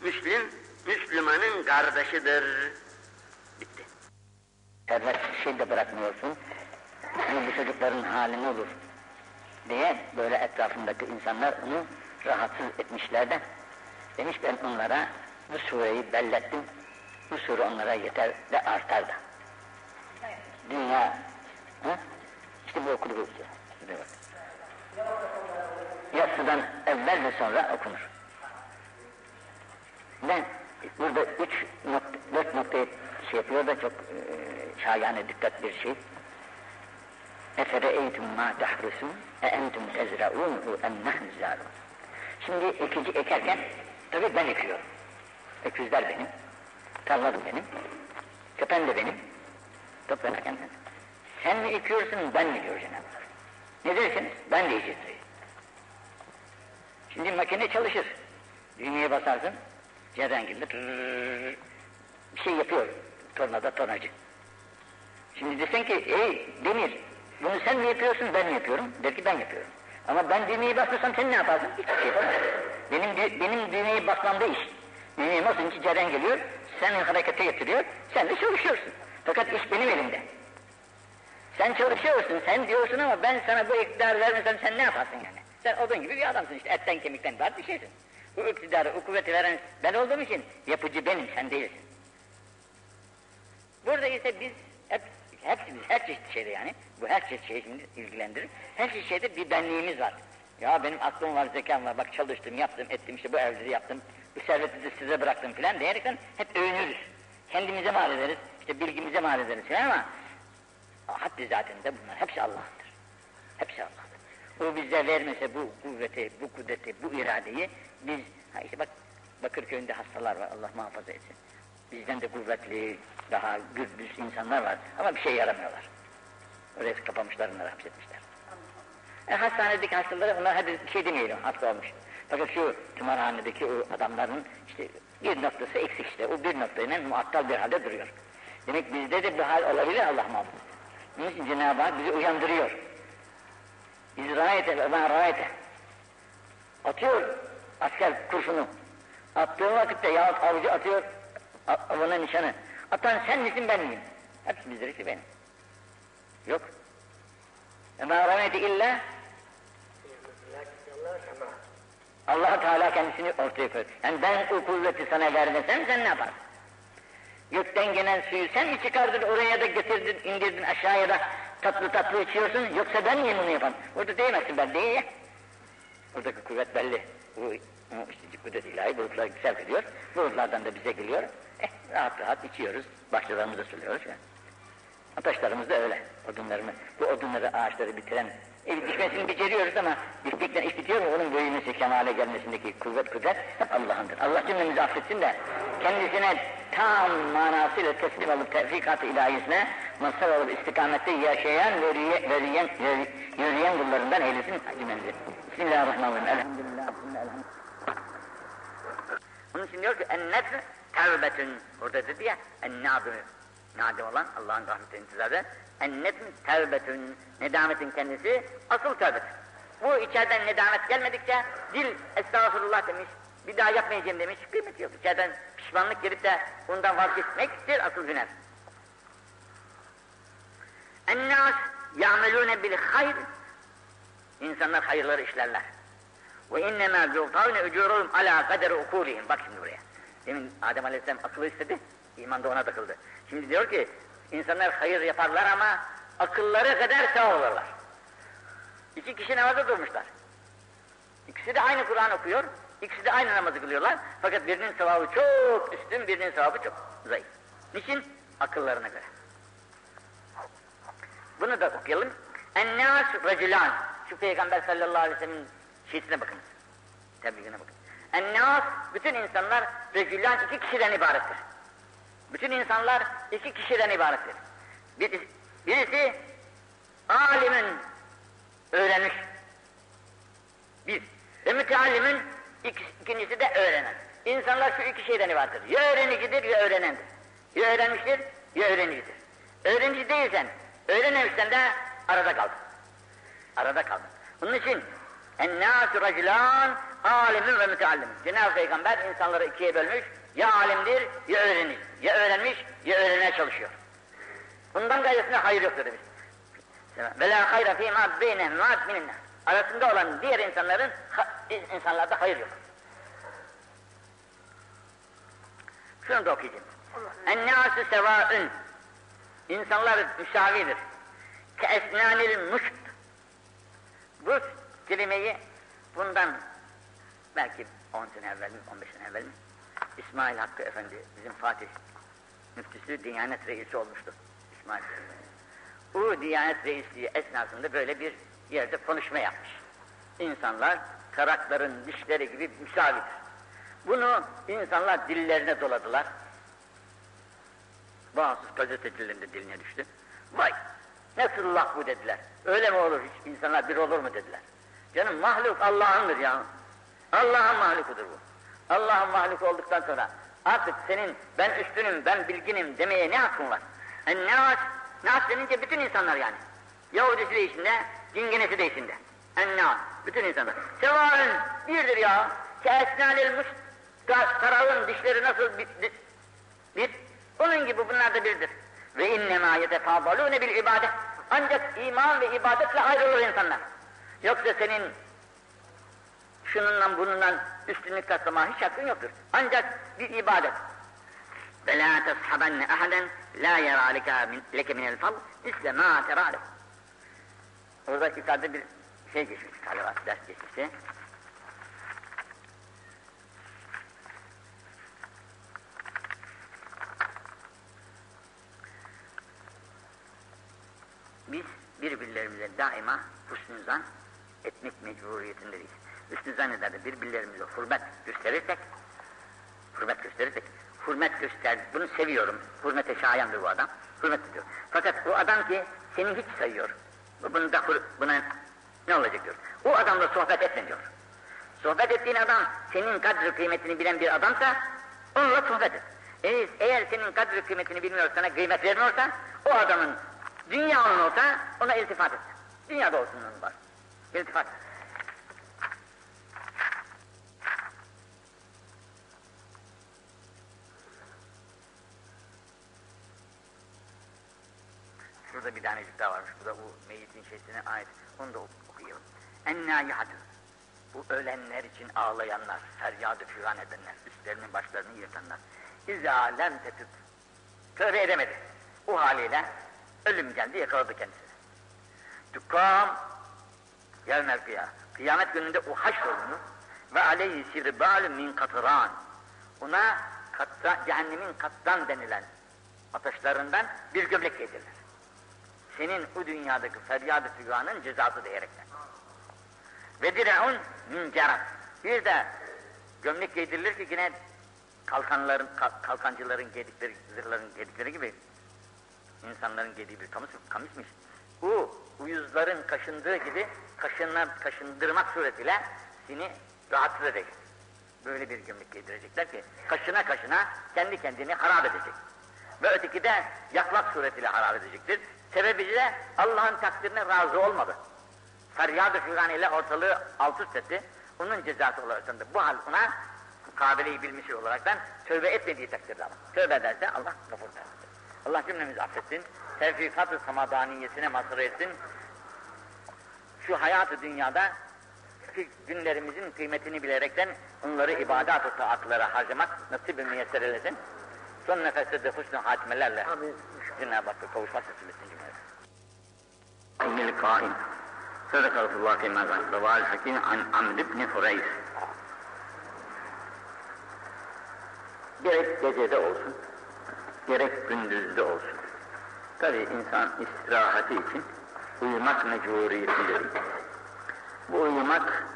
Müslim, Müslümanın kardeşidir. Serbest şey de bırakmıyorsun. Bu çocukların hali ne olur diye böyle etrafındaki insanlar onu rahatsız etmişler de demiş ben onlara bu sureyi bellettim. Bu sure onlara yeter ve artar da. Dünya ha? işte bu işte. Şuraya bak. Yatsıdan evvel ve sonra okunur. Ben burada üç nokta, dört noktayı şey yapıyor da çok e, şahane dikkat bir şey. Efere'eytum ma tahrusun e entum tezra'ûn'u em nahnu Şimdi ekici ekerken tabii ben ekiyorum. Öküzler benim, tarladım benim, köpen de benim, toplanırken ben. Sen mi ekiyorsun, ben mi diyor Cenab-ı. Ne dersiniz? Ben de yiyeceğim. Şimdi makine çalışır. Düğmeye basarsın, cerren gibi bir şey yapıyor tornada tornacı. Şimdi desen ki ey demir bunu sen mi yapıyorsun ben mi yapıyorum? Der ki ben yapıyorum. Ama ben düğmeyi bastırsam sen ne yaparsın? Hiçbir şey yapamazsın. Benim, benim düğmeyi basmamda iş. Düğmeye basınca cerren geliyor, sen harekete getiriyor, sen de çalışıyorsun. Fakat iş benim elimde. Sen çalışıyorsun, sen diyorsun ama ben sana bu iktidarı vermesem sen ne yaparsın yani? Sen odun gibi bir adamsın işte, etten kemikten var bir şeysin. Bu iktidarı, o kuvveti veren ben olduğum için yapıcı benim, sen değilsin. Burada ise biz hep, hepimiz, her çeşit şeyde yani, bu her çeşit şey şimdi ilgilendirir. Her çeşit şeyde bir benliğimiz var. Ya benim aklım var, zekam var, bak çalıştım, yaptım, ettim, işte bu evleri yaptım, bu serveti de size bıraktım filan diyerekten hep övünürüz. Kendimize mal ederiz, işte bilgimize mal ederiz filan ama haddi zatinde bunlar hepsi Allah'tır. Hepsi Allah'tır. O bize vermese bu kuvveti, bu kudreti, bu iradeyi biz, ha işte bak Bakırköy'ünde hastalar var, Allah muhafaza etsin. Bizden de kuvvetli, daha gürbüz insanlar var ama bir şey yaramıyorlar. Oraya kapamışlar, onları hapsetmişler. E, hastanedeki hastaları onlar hadi bir şey demeyelim, hasta olmuş. Fakat şu tımarhanedeki o adamların işte bir noktası eksik işte. O bir noktayla muattal bir halde duruyor. Demek bizde de bir hal olabilir Allah muhafaza. Bunun Cenab-ı Hak bizi uyandırıyor. Biz rayete ve ben rayete. Atıyor asker kurşunu. Attığı vakitte yahut avcı atıyor avına nişanı. Atan sen misin ben miyim? Hepsi bizleri benim. Yok. Ve ma rameti illa allah Teala kendisini ortaya koyuyor. Yani ben o kuvveti sana vermesem sen ne yaparsın? Gökten gelen suyu sen mi çıkardın oraya da getirdin, indirdin aşağıya da tatlı tatlı içiyorsun yoksa ben miyim bunu yapan? Orada diyemezsin ben değil ya. Oradaki kuvvet belli. Bu kudret ilahi bulutlar sevk ediyor. Bulutlardan da bize geliyor. Eh rahat rahat içiyoruz. Bahçelerimizi suluyoruz. Yani. Ataşlarımız da öyle. Odunlarını, bu odunları ağaçları bitiren e, dikmesini beceriyoruz ama diktikten iş bitiyor mu onun büyümesi, kemale gelmesindeki kuvvet kudret hep Allah'ındır. Allah cümlemizi affetsin de kendisine tam manasıyla teslim olup tevfikat-ı ilahisine mazhar olup istikamette yaşayan ve yürüyen, yürüyen kullarından eylesin cümlemizi. Bismillahirrahmanirrahim. Elhamdülillah. Elhamdülillah. Onun için diyor ki ennetr tevbetün. Orada dedi ya ennâdü. Nadim olan Allah'ın rahmeti intizarı. Ennetm tevbetün. Nedametin kendisi asıl tevbet. Bu içeriden nedamet gelmedikçe dil estağfurullah demiş. Bir daha yapmayacağım demiş. Kıymeti yok. İçeriden pişmanlık gelip de bundan vazgeçmektir asıl günah. Ennâs ya'melûne bil hayr. İnsanlar hayırları işlerler. Ve innemâ yultavne ücûruhum alâ kaderi ukulihim. Bak şimdi buraya. Demin Adem Aleyhisselam akıllı istedi. İman da ona takıldı. Şimdi diyor ki insanlar hayır yaparlar ama akılları kadar sağ olurlar. İki kişi namaza durmuşlar. İkisi de aynı Kur'an okuyor. İkisi de aynı namazı kılıyorlar. Fakat birinin sevabı çok üstün, birinin sevabı çok zayıf. Niçin? Akıllarına göre. Bunu da okuyalım. Ennâs racülan. Şu Peygamber sallallahu aleyhi ve sellem'in şiitine bakınız. Tebliğine bakın. Ennâs, bütün insanlar racülan iki kişiden ibarettir. Bütün insanlar iki kişiden ibarettir. Bir, birisi alimin öğrenmiş. Bir. Ve müteallimin ikincisi de öğrenen. İnsanlar şu iki şeyden ibarettir. Ya öğrenicidir ya öğrenendir. Ya öğrenmiştir ya öğrenicidir. Öğrenici değilsen, öğrenemişsen de arada kaldın. Arada kaldın. Bunun için ennâsü racilân alimin ve müteallimin. Cenab-ı Peygamber insanları ikiye bölmüş. Ya alimdir ya öğrenir. Ya öğrenmiş ya öğrenmeye çalışıyor. Bundan gayrısına hayır yoktur demiş. Ve la hayra fîmâ beynehum mâd mininnas. Arasında olan diğer insanların insanlarda hayır yok. Şunu da okuyacağım. Ennâsü sevâün. İnsanlar müsavidir. Ke esnânil muşt. Bu kelimeyi bundan belki 10 sene evvel mi, 15 sene evvel mi? İsmail Hakkı Efendi, bizim Fatih müftüsü, Diyanet Reisi olmuştu. İsmail Bu Diyanet Reisliği esnasında böyle bir yerde konuşma yapmış. İnsanlar tarakların dişleri gibi müsavidir. Bunu insanlar dillerine doladılar. Bazı gazetecilerin de diline düştü. Vay! Nasıl laf bu dediler. Öyle mi olur hiç insanlar bir olur mu dediler. Canım mahluk Allah'ındır ya. Allah'ın mahlukudur bu. Allah'ın mahluk olduktan sonra artık senin ben üstünüm, ben bilginim demeye ne hakkın var? Yani ne var? Nas denince bütün insanlar yani. Yahudisi de içinde, dinginesi de içinde. Enna, bütün insanlar. Sevaın birdir ya. Keesnalil tarağın dişleri nasıl bir, bir, bir, onun gibi bunlar da birdir. Ve innemâ yetefâzalûne bil ibadet. Ancak iman ve ibadetle ayrılır insanlar. Yoksa senin şununla bununla üstünlük taslama hiç hakkın yoktur. Ancak bir ibadet. Ve la teshabenne ahaden la yera leke minel fal misle ma teralek. Orada yukarıda bir şey geçmiş, salavat ders geçmişti. Biz birbirlerimize daima husnuzan etmek mecburiyetindeyiz. Hüsnü zannederde birbirlerimize hürmet gösterirsek, hürmet gösterirsek, hürmet göster, bunu seviyorum, hürmete şayandır bu adam, hürmet ediyor. Fakat bu adam ki seni hiç sayıyor, bunu da buna ne olacak diyor. O adamla sohbet etme diyor. Sohbet ettiğin adam senin kadri kıymetini bilen bir adamsa onunla sohbet et. Eğer, eğer senin kadri kıymetini bilmiyor, sana kıymet vermiyorsa o adamın dünya onun olsa ona iltifat et. Dünyada olsun onun var. İltifat. Şurada bir tanecik daha varmış. Bu da bu meyitin şeysine ait. Onu da okuyalım. Ennâyihatı. Bu ölenler için ağlayanlar, feryadı fügan edenler, üstlerinin başlarını yırtanlar. İzâ lem tetüb. Tövbe edemedi. Bu haliyle ölüm geldi yakaladı kendisini. Tukam yevmel kıyam. Kıyamet gününde o haşrolunur ve aleyhi sirbâlü min katıran. Ona katta, cehennemin kattan denilen ateşlerinden bir gömlek giydirilir. Senin bu dünyadaki feryadı füganın cezası diyerekten. Ve dir'un min cerat. Bir de gömlek giydirilir ki yine kalkanların, kalkancıların giydikleri, zırhların giydikleri gibi insanların giydiği bir kamış, kamışmış. Bu uyuzların kaşındığı gibi kaşınlar, kaşındırmak suretiyle seni rahatsız edecek. Böyle bir gömlek giydirecekler ki kaşına kaşına kendi kendini harap edecek. Ve öteki de yakmak suretiyle harap edecektir. Sebebi de Allah'ın takdirine razı olmadı. Feryad-ı ile ortalığı alt üst etti. Onun cezası olarak bu hal ona mukabeleyi bilmiş olaraktan tövbe etmediği takdirde ama. Tövbe ederse Allah gafur der. Allah cümlemizi affetsin. Tevfikat-ı samadaniyesine mazhar etsin. Şu hayatı dünyada günlerimizin kıymetini bilerekten onları ibadat-ı taatlara harcamak nasip-i müyesser eylesin. Son nefeste de husnü hatimelerle Cenab-ı Hakk'a kavuşmak nasip etsin cümlemize. İnnil kain. Sadaka Resulullah Kemal Raval Hakim an Amr ibn Hureyz. Gerek gecede olsun, gerek gündüzde olsun. Tabi insan istirahati için uyumak mecburiyetindedir. Bu uyumak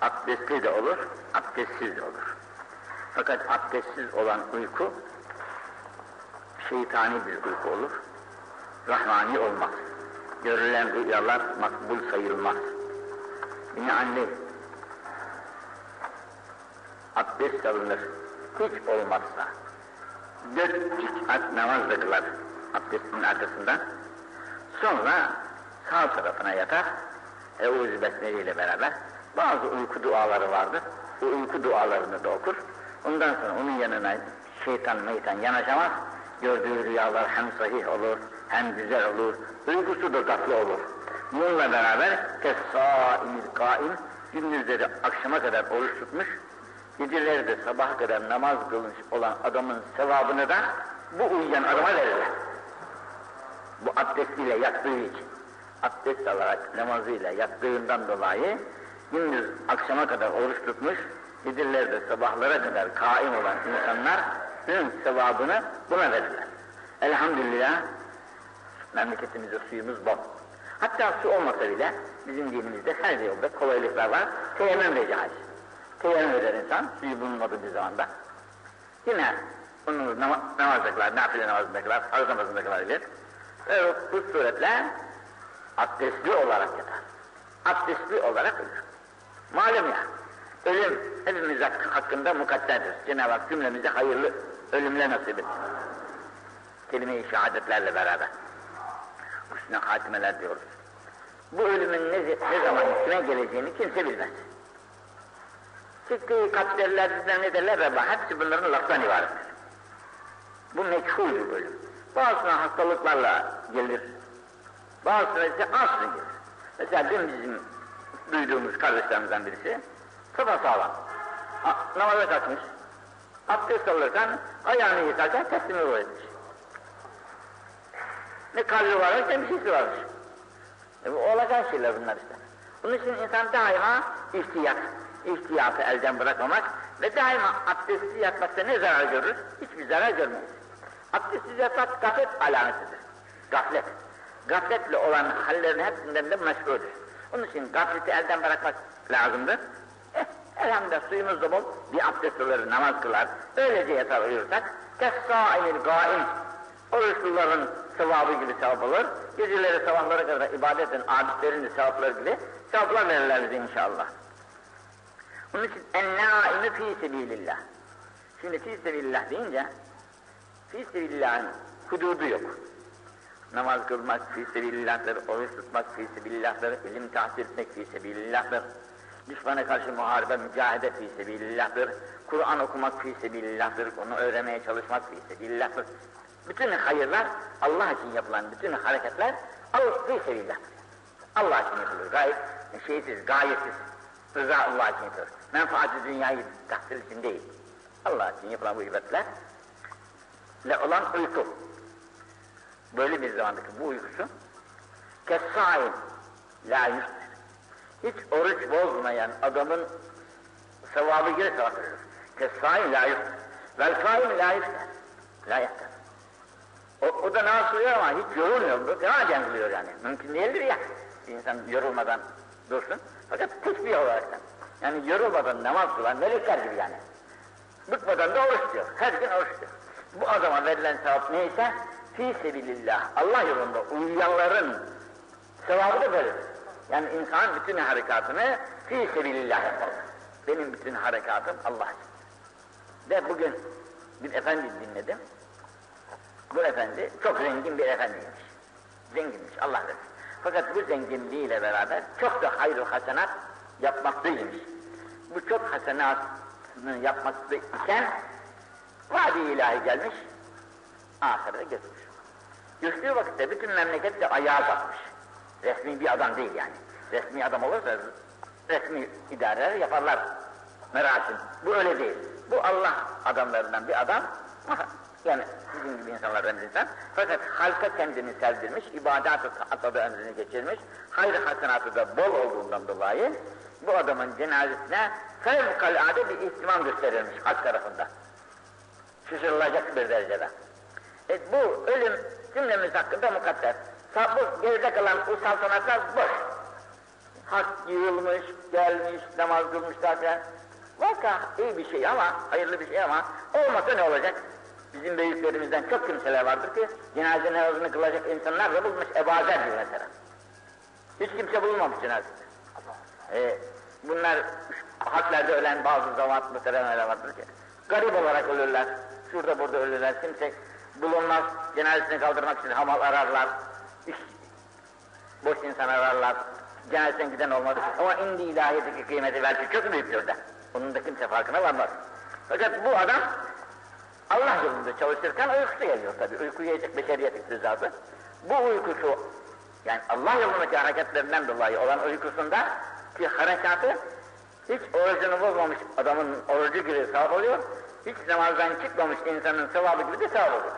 abdestli de olur, abdestsiz de olur. Fakat abdestsiz olan uyku şeytani bir uyku olur, rahmani olmaz. Görülen rüyalar makbul sayılmaz. Binaenli abdest alınır, hiç olmazsa dört rekat namaz da kılar abdestin arkasından. Sonra sağ tarafına yatar, Eûzü Besmele ile beraber bazı uyku duaları vardır. Bu uyku dualarını da okur. Ondan sonra onun yanına şeytan meytan yanaşamaz. Gördüğü rüyalar hem sahih olur, hem güzel olur, uykusu da tatlı olur. Bununla beraber kessâimil kaim, gündüzleri akşama kadar oruç tutmuş, geceleri de sabaha kadar namaz kılmış olan adamın sevabını da bu uyuyan adama verirler. Bu abdestiyle yattığı için, abdest alarak namazıyla yattığından dolayı gündüz akşama kadar oruç tutmuş, geceleri de sabahlara kadar kaim olan insanlar sevabını buna verirler. Elhamdülillah Memleketimizde suyumuz bol. Hatta su olmasa bile bizim dinimizde her yolda kolaylıklar var. Teyemmüm de caiz. Teyemmüm eder insan suyu bulunmadığı bir zamanda. Yine bunu nam namazdakiler, nafile namazdakiler, farz namazındakiler bilir. Ve bu suretle abdestli olarak yatar. Abdestli olarak ölür. Malum ya, ölüm hepimiz hakkında mukadderdir. Cenab-ı Hak cümlemize hayırlı ölümle nasip etsin. Kelime-i şehadetlerle beraber. Hüsnü hatimeler diyoruz. Bu ölümün ne, ne zaman kime geleceğini kimse bilmez. Çıktığı kadderler, ne derler Rabba, hepsi bunların laftan ibarettir. Bu meçhul bir bölüm. Bazısına hastalıklarla gelir, bazısına ise aslı gelir. Mesela dün bizim duyduğumuz kardeşlerimizden birisi, sabah sağlam, namaza kalkmış, abdest alırken, ayağını yıkarken teslimi etmiş. Ne kalbi varmış ne bir şeysi varmış. E bu olacak şeyler bunlar işte. Bunun için insan daima ihtiyat, ihtiyatı elden bırakmamak ve daima abdestsiz yatmakta ne zarar görür? Hiçbir zarar görmeyiz. Abdestsiz yatmak gaflet alametidir. Gaflet. Gafletle olan hallerin hepsinden de meşguldür. Onun için gafleti elden bırakmak lazımdır. Eh, elhamdülillah suyumuz da bol, bir abdest alır, namaz kılar, öylece yatar uyursak, kessâ'il gâim, oruçluların sevabı gibi sevap olur, geceleri sabahlara kadar ibadetin, abidlerin de gibi sevaplar verirler bize inşallah. Onun için en-nâimi fî sebilillah. Şimdi fî sebilillah deyince, fî sebillahın hududu yok. Namaz kılmak fî sebilillah'tır, oruç tutmak fî sebilillah'tır, ilim tahsil etmek fî sebilillah'tır. Düşmana karşı muharebe, mücahede fî sebilillah'tır. Kur'an okumak fî sebilillah'tır, onu öğrenmeye çalışmak fî sebilillah'tır. Bütün hayırlar, Allah için yapılan bütün hareketler Allah sebilillah'tır. Allah için yapılır, gayet şeysiz, gayetsiz. Rıza Allah için yapılır. Menfaati dünyayı tahsil için değil. Allah için yapılan bu ibadetler ile olan uyku. Böyle bir zamandaki bu uykusu kessain la. Hiç oruç bozmayan adamın sevabı gibi sevap verilir. Kessain la yustir. Vel kaim la yustir. O, o da namaz kılıyor ama hiç yorulmuyor. Devam kılıyor yani. Mümkün değildir ya. İnsan yorulmadan dursun. Fakat tesbih olarak da. Yani yorulmadan namaz kılan melekler gibi yani. Bıkmadan da oruç tutuyor. Her gün oruç tutuyor. Bu adama verilen sevap neyse fi sebilillah Allah yolunda uyuyanların sevabı da böyle. Yani insan bütün harekatını fi sebilillah yapmalı. Benim bütün harekatım Allah için. Ve bugün bir efendi dinledim. Bu efendi çok zengin bir efendiymiş. Zenginmiş Allah versin. Fakat bu zenginliğiyle beraber çok da hayır hasenat yapmaktaymış. Bu çok hasenatını yapmakta iken vadi ilahi gelmiş, ahirete götürmüş. Göçtüğü vakitte bütün memleket de ayağa kalkmış. Resmi bir adam değil yani. Resmi adam olursa resmi idareler yaparlar. Merasim. Bu öyle değil. Bu Allah adamlarından bir adam. Yani bizim gibi insanlardan bir insan. Fakat halka kendini sevdirmiş, ibadet-ı taata ömrünü geçirmiş, hayır hasenatı da bol olduğundan dolayı bu adamın cenazesine fevkalade bir ihtimam gösterilmiş halk tarafında. Şaşırılacak bir derecede. E, bu ölüm cümlemiz hakkında mukadder. Bu geride kalan bu saltanatlar boş. Hak yığılmış, gelmiş, namaz kılmışlar falan. Vaka iyi bir şey ama, hayırlı bir şey ama olmasa ne olacak? Bizim büyüklerimizden çok kimseler vardır ki cenaze namazını kılacak insanlar da bulmuş ebazer gibi mesela. Hiç kimse bulmamış cenazede. Ee, bunlar harplerde ölen bazı zavat muhteremler vardır ki garip olarak ölürler. Şurada burada ölürler. Kimse bulunmaz. Cenazesini kaldırmak için hamal ararlar. İş, boş insan ararlar. Cenazesinden giden olmaz. Ama indi ilahiyedeki kıymeti belki çok büyüktür de. Bunun da kimse farkına varmaz. Fakat bu adam Allah yolunda çalışırken uykusu geliyor tabi. Uyku yiyecek beşeriyet iktizatı. Bu uykusu yani Allah yolundaki hareketlerinden dolayı olan uykusunda ki harekatı hiç orucunu bozmamış adamın orucu gibi sevap oluyor. Hiç namazdan çıkmamış insanın sevabı gibi de sevap oluyor.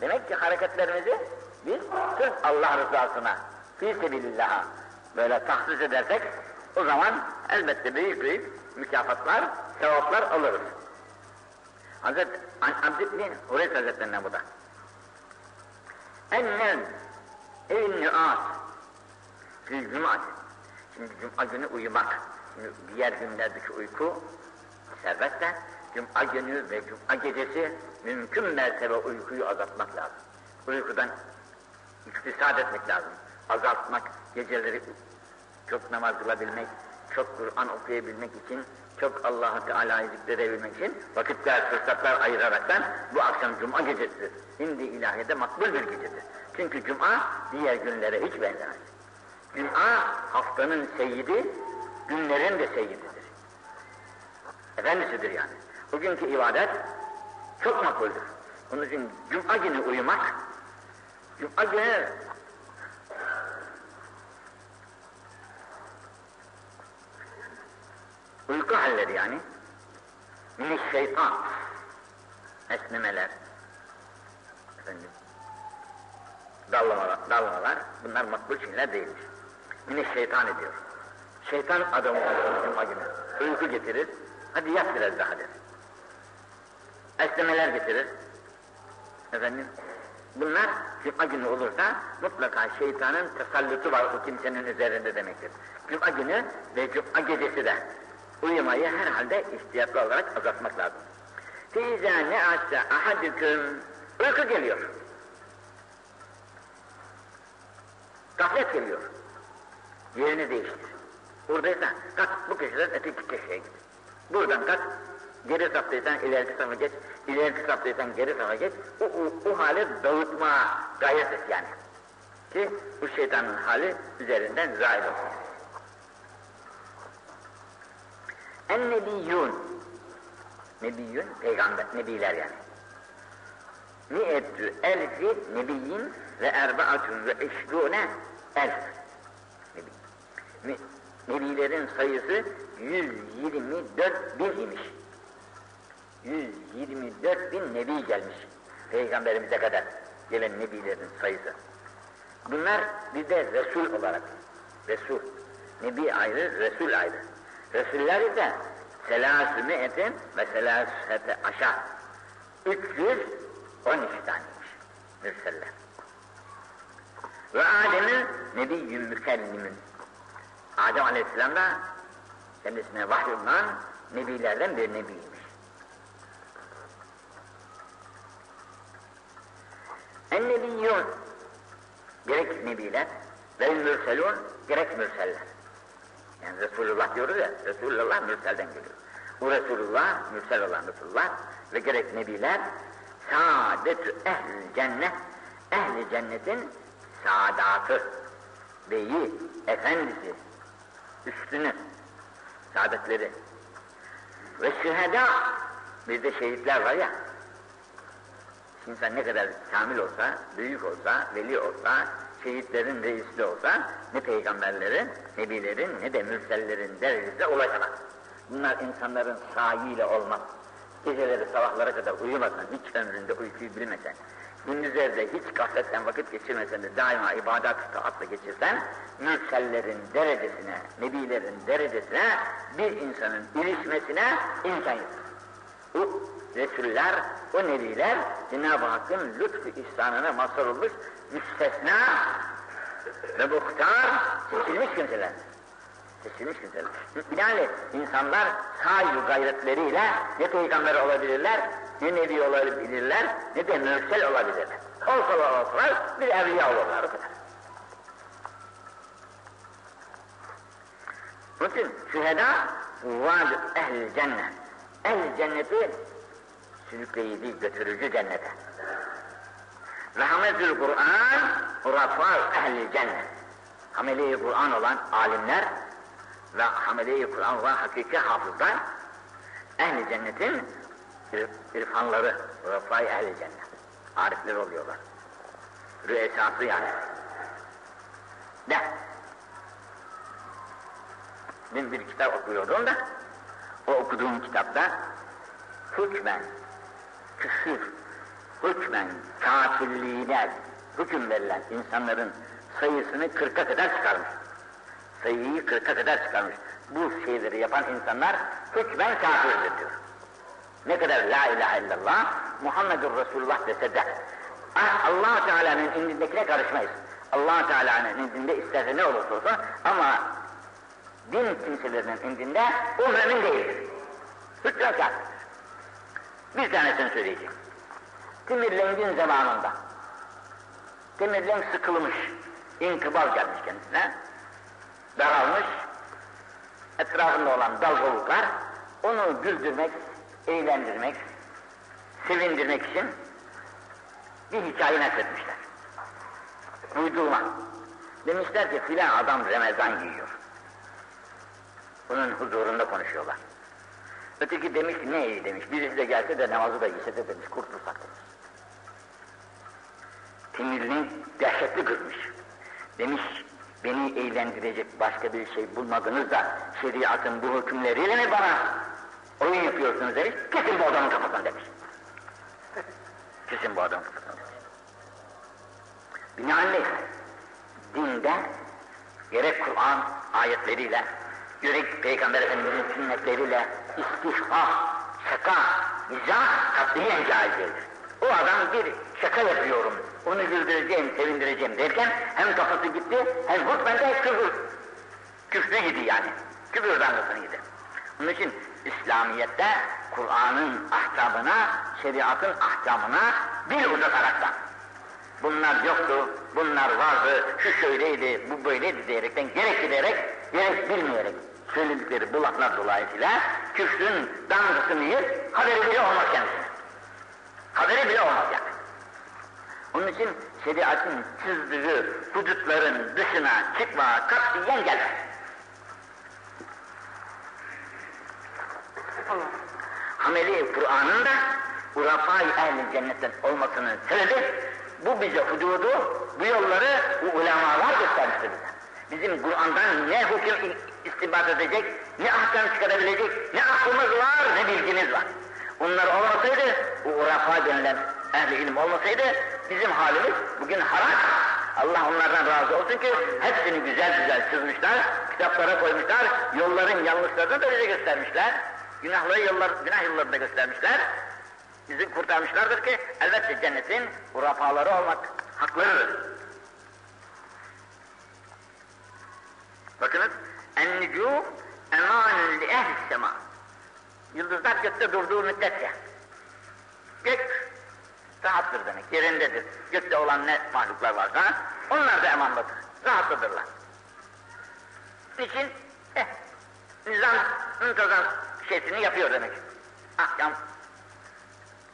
Demek ki hareketlerimizi biz sırf Allah rızasına, fi sebilillah'a böyle tahsis edersek o zaman elbette büyük büyük mükafatlar, sevaplar alırız. Hazret Abd bin Hureyt Hazretlerinden bu da. Ennel Ey nüas. Fil cumat. Şimdi cuma günü uyumak. Şimdi diğer günlerdeki uyku serbest de cuma günü ve cuma gecesi mümkün mertebe uykuyu azaltmak lazım. Uykudan iktisat etmek lazım. Azaltmak, geceleri çok namaz kılabilmek, çok Kur'an okuyabilmek için, çok Allah-u Teala'yı zikredebilmek için vakitler, fırsatlar ayıraraktan bu akşam Cuma gecesidir. Şimdi ilahiyede makbul bir gecedir. Çünkü Cuma diğer günlere hiç benzemez. Cuma haftanın seyidi, günlerin de seyididir. Efendisidir yani. Bugünkü ibadet çok makbuldür. Onun için Cuma günü uyumak, Cuma günü uyku halleri yani minik şeytan esnemeler efendim dallamalar, dallamalar bunlar makbul şeyler değildir. Minik şeytan ediyor. Şeytan adamı cuma günü. Uyku getirir. Hadi yat biraz daha der. Esnemeler getirir. Efendim bunlar cuma günü olursa mutlaka şeytanın tasallutu var o kimsenin üzerinde demektir. Cuma günü ve cuma gecesi de uyumayı herhalde ihtiyatlı olarak azaltmak lazım. Fîzâ ne'asse ahadüküm uyku geliyor. Gaflet geliyor. Yerini değiştir. Buradaysan kalk bu köşeden öteki köşeye git. Buradan kalk geri saptıysan ileriki tarafa geç, ileriki saptıysan geri tarafa geç. O, o, o hali dağıtma gayret et yani. Ki bu şeytanın hali üzerinden zahir olsun. En-nebiyyun Nebiyyun, peygamber, nebiler yani. Mi'etü elfi nebiyyin ve erbaatun ve işrûne elf. Nebi. Ne, nebilerin sayısı 124 bin imiş. 124 bin nebi gelmiş. Peygamberimize kadar gelen nebilerin sayısı. Bunlar bir de Resul olarak. Resul. Nebi ayrı, Resul ayrı. Resuller ise selâsü mi'etin ve selâsete aşağı. 312 taneymiş. Mürseller. Ve Adem'in nebiyyün mükellimin. Adem Aleyhisselam da kendisine vahyolunan nebilerden bir nebiymiş. En nebiyyun gerek nebiler ve mürselun gerek mürseller. Yani Resulullah diyoruz ya, Resulullah mürselden geliyor. Bu Resulullah, mürsel olan Resulullah ve gerek nebiler saadetü ehl cennet, ehli cennetin saadatı, beyi, efendisi, üstünü, saadetleri. Ve şüheda, bir de şehitler var ya, insan ne kadar kamil olsa, büyük olsa, veli olsa, şehitlerin reisli olsa, ne peygamberlerin, nebilerin, ne de mürsellerin derecesine ulaşamaz. Bunlar insanların sahiyle olmaz. Geceleri sabahlara kadar uyumasan, hiç ömründe uykuyu bilmesen, gündüzlerde hiç gafletten vakit geçirmesen de daima ibadet taatla geçirsen, mürsellerin derecesine, nebilerin derecesine, bir insanın ilişmesine imkan yok. Bu Resuller, o nebiler Cenab-ı Hakk'ın lütfu ihsanına mazhar olmuş, müstesna ve muhtar seçilmiş kimseler. Seçilmiş kimseler. Binaenaleyh insanlar sahi gayretleriyle ne peygamber olabilirler, ne nebi olabilirler, ne de mürsel olabilirler. Olsalar olsalar bir evliya olurlar o kadar. Onun için şüheda vaad ehl cennet. Ehl cenneti sürükleyici, götürücü cennete. Rahmetül Kur'an, hurafal ehli cennet. Hamile-i Kur'an olan alimler ve hamile-i Kur'an olan hakiki hafızlar, ehli cennetin irfanları, hurafal ehli cennet. Arifler oluyorlar. Rüesası yani. De. Dün bir kitap okuyordum da, o okuduğum kitapta hükmen küfür, hükmen kafirliğine hüküm verilen insanların sayısını kırka kadar çıkarmış. Sayıyı kırka kadar çıkarmış. Bu şeyleri yapan insanlar hükmen kafirdir diyor. Ne kadar la ilahe illallah, Muhammedur Resulullah dese de ah, allah Teala'nın indindekine karışmayız. allah Teala'nın indinde isterse ne olursa olsun ama din kimselerinin indinde o mümin değildir. Hüccet kafir. Bir tanesini söyleyeceğim. Timirlengin zamanında Demirlen sıkılmış, inkıbal gelmiş kendisine, daralmış, etrafında olan dalgalıklar onu güldürmek, eğlendirmek, sevindirmek için bir hikaye nakletmişler. Uydurma. Demişler ki filan adam Ramazan giyiyor. Bunun huzurunda konuşuyorlar. Öteki demiş ki ne iyi demiş. Birisi de gelse de namazı da giyse de demiş kurtulsak demiş. Timirliğin dehşetli kızmış. Demiş beni eğlendirecek başka bir şey bulmadınız da şeriatın bu hükümleriyle mi bana oyun yapıyorsunuz demiş. Kesin bu adamın kafasını demiş. Kesin bu adamın kafasını demiş. Binaenaleyh dinde gerek Kur'an ayetleriyle gerek Peygamber Efendimiz'in sünnetleriyle istihbah, şaka, mizah katliyen caiz. O adam bir şaka yapıyorum, onu güldüreceğim, sevindireceğim derken hem kafası gitti hem hutben de küfür. Küfrü gidi yani. Küfür damgasını gidi. Onun için İslamiyet'te Kur'an'ın ahkamına, şeriatın ahkamına bir uzataraktan bunlar yoktu, bunlar vardı, şu şöyleydi, bu böyleydi diyerekten gerek giderek, gerek bilmeyerek söyledikleri bu laflar dolayısıyla küfrün damgasını yer, haberi bile olmaz kendisine. Haberi bile olmaz yani. Onun için şeriatın çizdiği hudutların dışına çıkma katiyen gelmez. Hameli Kur'an'ın da urafai ehli cennetten olmasının sebebi bu bize hududu, bu yolları bu ulemalar göstermiştir bize. Bizim Kur'an'dan ne hüküm istinbat edecek, ne ahkam çıkarabilecek, ne aklımız var, ne bilgimiz var. Onlar olmasaydı, bu urafa denilen ehli ilim olmasaydı, bizim halimiz bugün haram. Allah onlardan razı olsun ki hepsini güzel güzel çizmişler, kitaplara koymuşlar, yolların yanlışlarını da bize göstermişler. Günahları yollar, günah yollarını da göstermişler. Bizi kurtarmışlardır ki elbette cennetin hurafaları olmak haklarıdır. Bakınız, en-nücûm emanun li ehli sema. Yıldızlar gökte durduğu müddetçe. Gök rahattır demek, yerindedir. Gökte olan ne mahluklar varsa onlar da emandadır, rahatlıdırlar. Niçin? Eh, nizam, muntazam şeysini yapıyor demek. Ahkam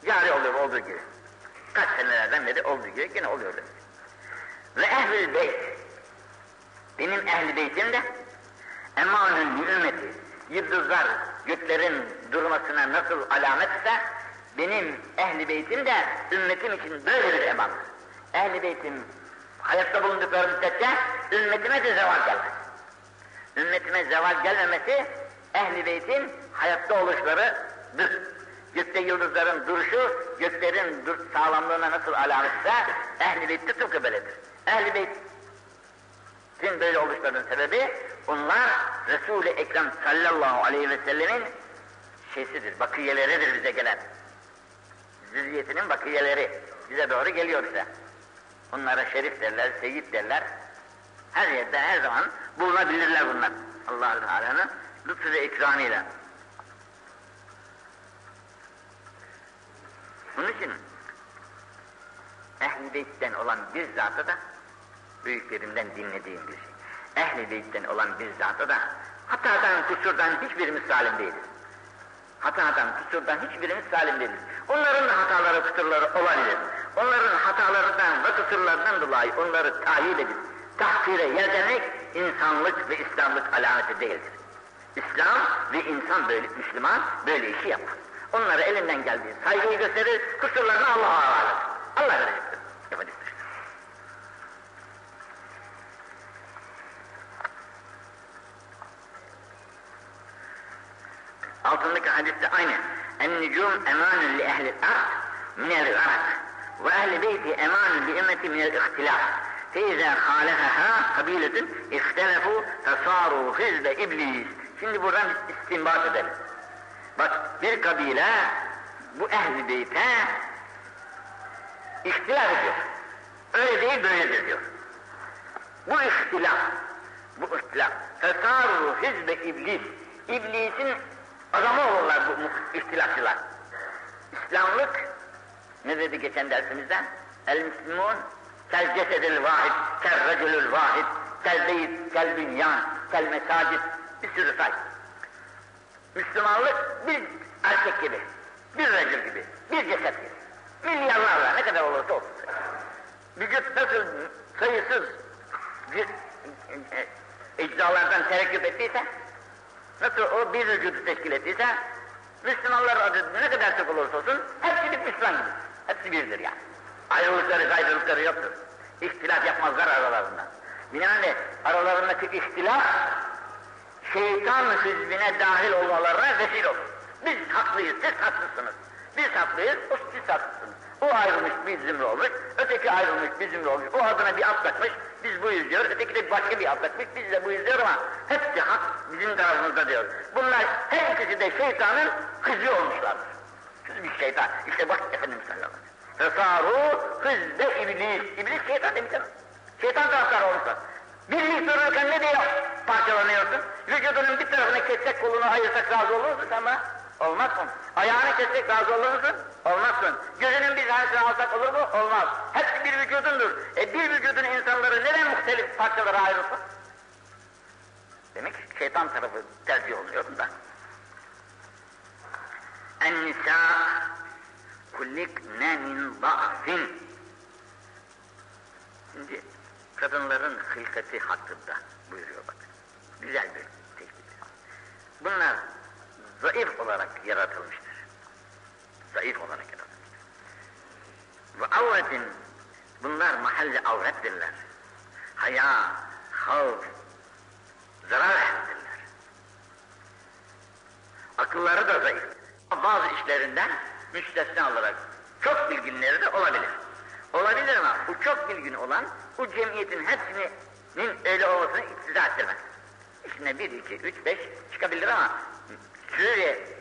cari oluyor olduğu gibi. Kaç senelerden beri olduğu gibi yine oluyor demek. Ve ehl-i beyt, benim ehl-i beytim de emanın ümmeti, yıldızlar göklerin durmasına nasıl alametse benim ehli beytim de ümmetim için böyle bir emandır. Ehli beytim hayatta bulundukları müddetçe ümmetime de zeval gelmez. Ümmetime zeval gelmemesi ehli beytin hayatta oluşlarıdır. Gökte yıldızların duruşu, göklerin sağlamlığına nasıl alametse ehli beyt de tıpkı böyledir. Ehli beytin böyle oluşlarının sebebi onlar Resul-i Ekrem sallallahu aleyhi ve sellemin şeysidir, bakiyeleridir bize gelen. Zürriyetinin bakiyeleri bize doğru geliyor bize. Onlara şerif derler, seyit derler. Her yerde, her zaman bulunabilirler bunlar. Allah-u Teala'nın lütfu ve ikramıyla. Bunun için Beyt'ten olan bir zatı da büyüklerimden dinlediğim bir şey. Ehl-i Beyt'ten olan bir zatı da hatadan, kusurdan hiçbirimiz salim değiliz. Hatadan, kusurdan hiçbirimiz salim değiliz. Onların hataları, kusurları olabilir. Onların hatalarından ve kusurlarından dolayı onları tahayyül edip tahkire yerdemek insanlık ve İslamlık alameti değildir. İslam ve insan böyle, Müslüman böyle işi yapar. Onlara elinden geldiği saygıyı gösterir, kusurlarını Allah'a havale Allah verecektir. Altındaki hadiste aynı. En-nücum emanun li ehli ard minel garak ve ehli beyti emanun li ümmeti minel ihtilaf. Feiza hâlehaha kabiletun ihtelefu fesâru hizbe iblis. Şimdi buradan istinbat edelim. Bak bir kabile bu ehli beyte ihtilaf ediyor. Öyle değil böyledir diyor. Bu ihtilaf, bu ihtilaf. Fesâru hizbe iblis. İblisin adamı olurlar bu ihtilafçılar. İslamlık, ne dedi geçen dersimizde? El Müslümun, kel cesedil vahid, kel reculül vahid, kel beyt, kel bünyan, kel mesacid, bir sürü say. Müslümanlık bir erkek gibi, bir recül gibi, bir ceset gibi. Milyarlarla ne kadar olursa olsun. Vücut nasıl sayısız bir, e, eczalardan terekküp ettiyse, nasıl o bir vücudu teşkil ettiyse, Müslümanlar adı ne kadar çok olursa olsun, hepsi bir Müslüman gibi. Hepsi birdir yani. Ayrılıkları, gayrılıkları yoktur. İhtilaf yapmazlar aralarında. Binaenaleyh aralarındaki ihtilaf, şeytan hizbine dahil olmalarına vesile olur. Biz haklıyız, siz haklısınız. Biz haklıyız, o siz haklısınız. O ayrılmış bir zümre olmuş, öteki ayrılmış bir zümre olmuş. O adına bir at takmış, biz buyuz diyor. Öteki de başka bir at takmış, biz de buyuz diyor ama hepsi hak bizim tarafımızda diyor. Bunlar her ikisi de şeytanın kızı olmuşlardır. Siz bir şeytan. İşte bak Efendimiz sallallahu aleyhi ve. Fesaru hızbe iblis. İblis şeytan demiş ama. Şeytan taraftarı olmuşlar. Birlik dururken ne diye parçalanıyorsun? Vücudunun bir tarafını kessek kolunu ayırsak razı olur musun ama? Olmazsın. Ayağını kessek razı olur musun? Olmazsın. Gözünün bir tanesini alsak olur mu? Olmaz. Hepsi bir vücudundur. E bir vücudun insanları neden muhtelif parçalara ayrılsın? Demek ki şeytan tarafı tercih oluyor bunda. En-nisa kullikne min da'fin. Şimdi kadınların hılkati hakkında buyuruyor bakın. Güzel bir tespit. Bunlar zayıf olarak yaratılmıştır. Zayıf olarak yaratılmıştır. Ve avretin bunlar mahalli avrettirler. Haya, havf, zarar ehlidirler. Akılları da zayıf. Bazı işlerinden müstesna olarak çok bilginleri de olabilir. Olabilir ama bu çok bilgin olan bu cemiyetin hepsinin öyle olmasını iktiza ettirmez. İçinde bir, iki, üç, beş çıkabilir ama Suriye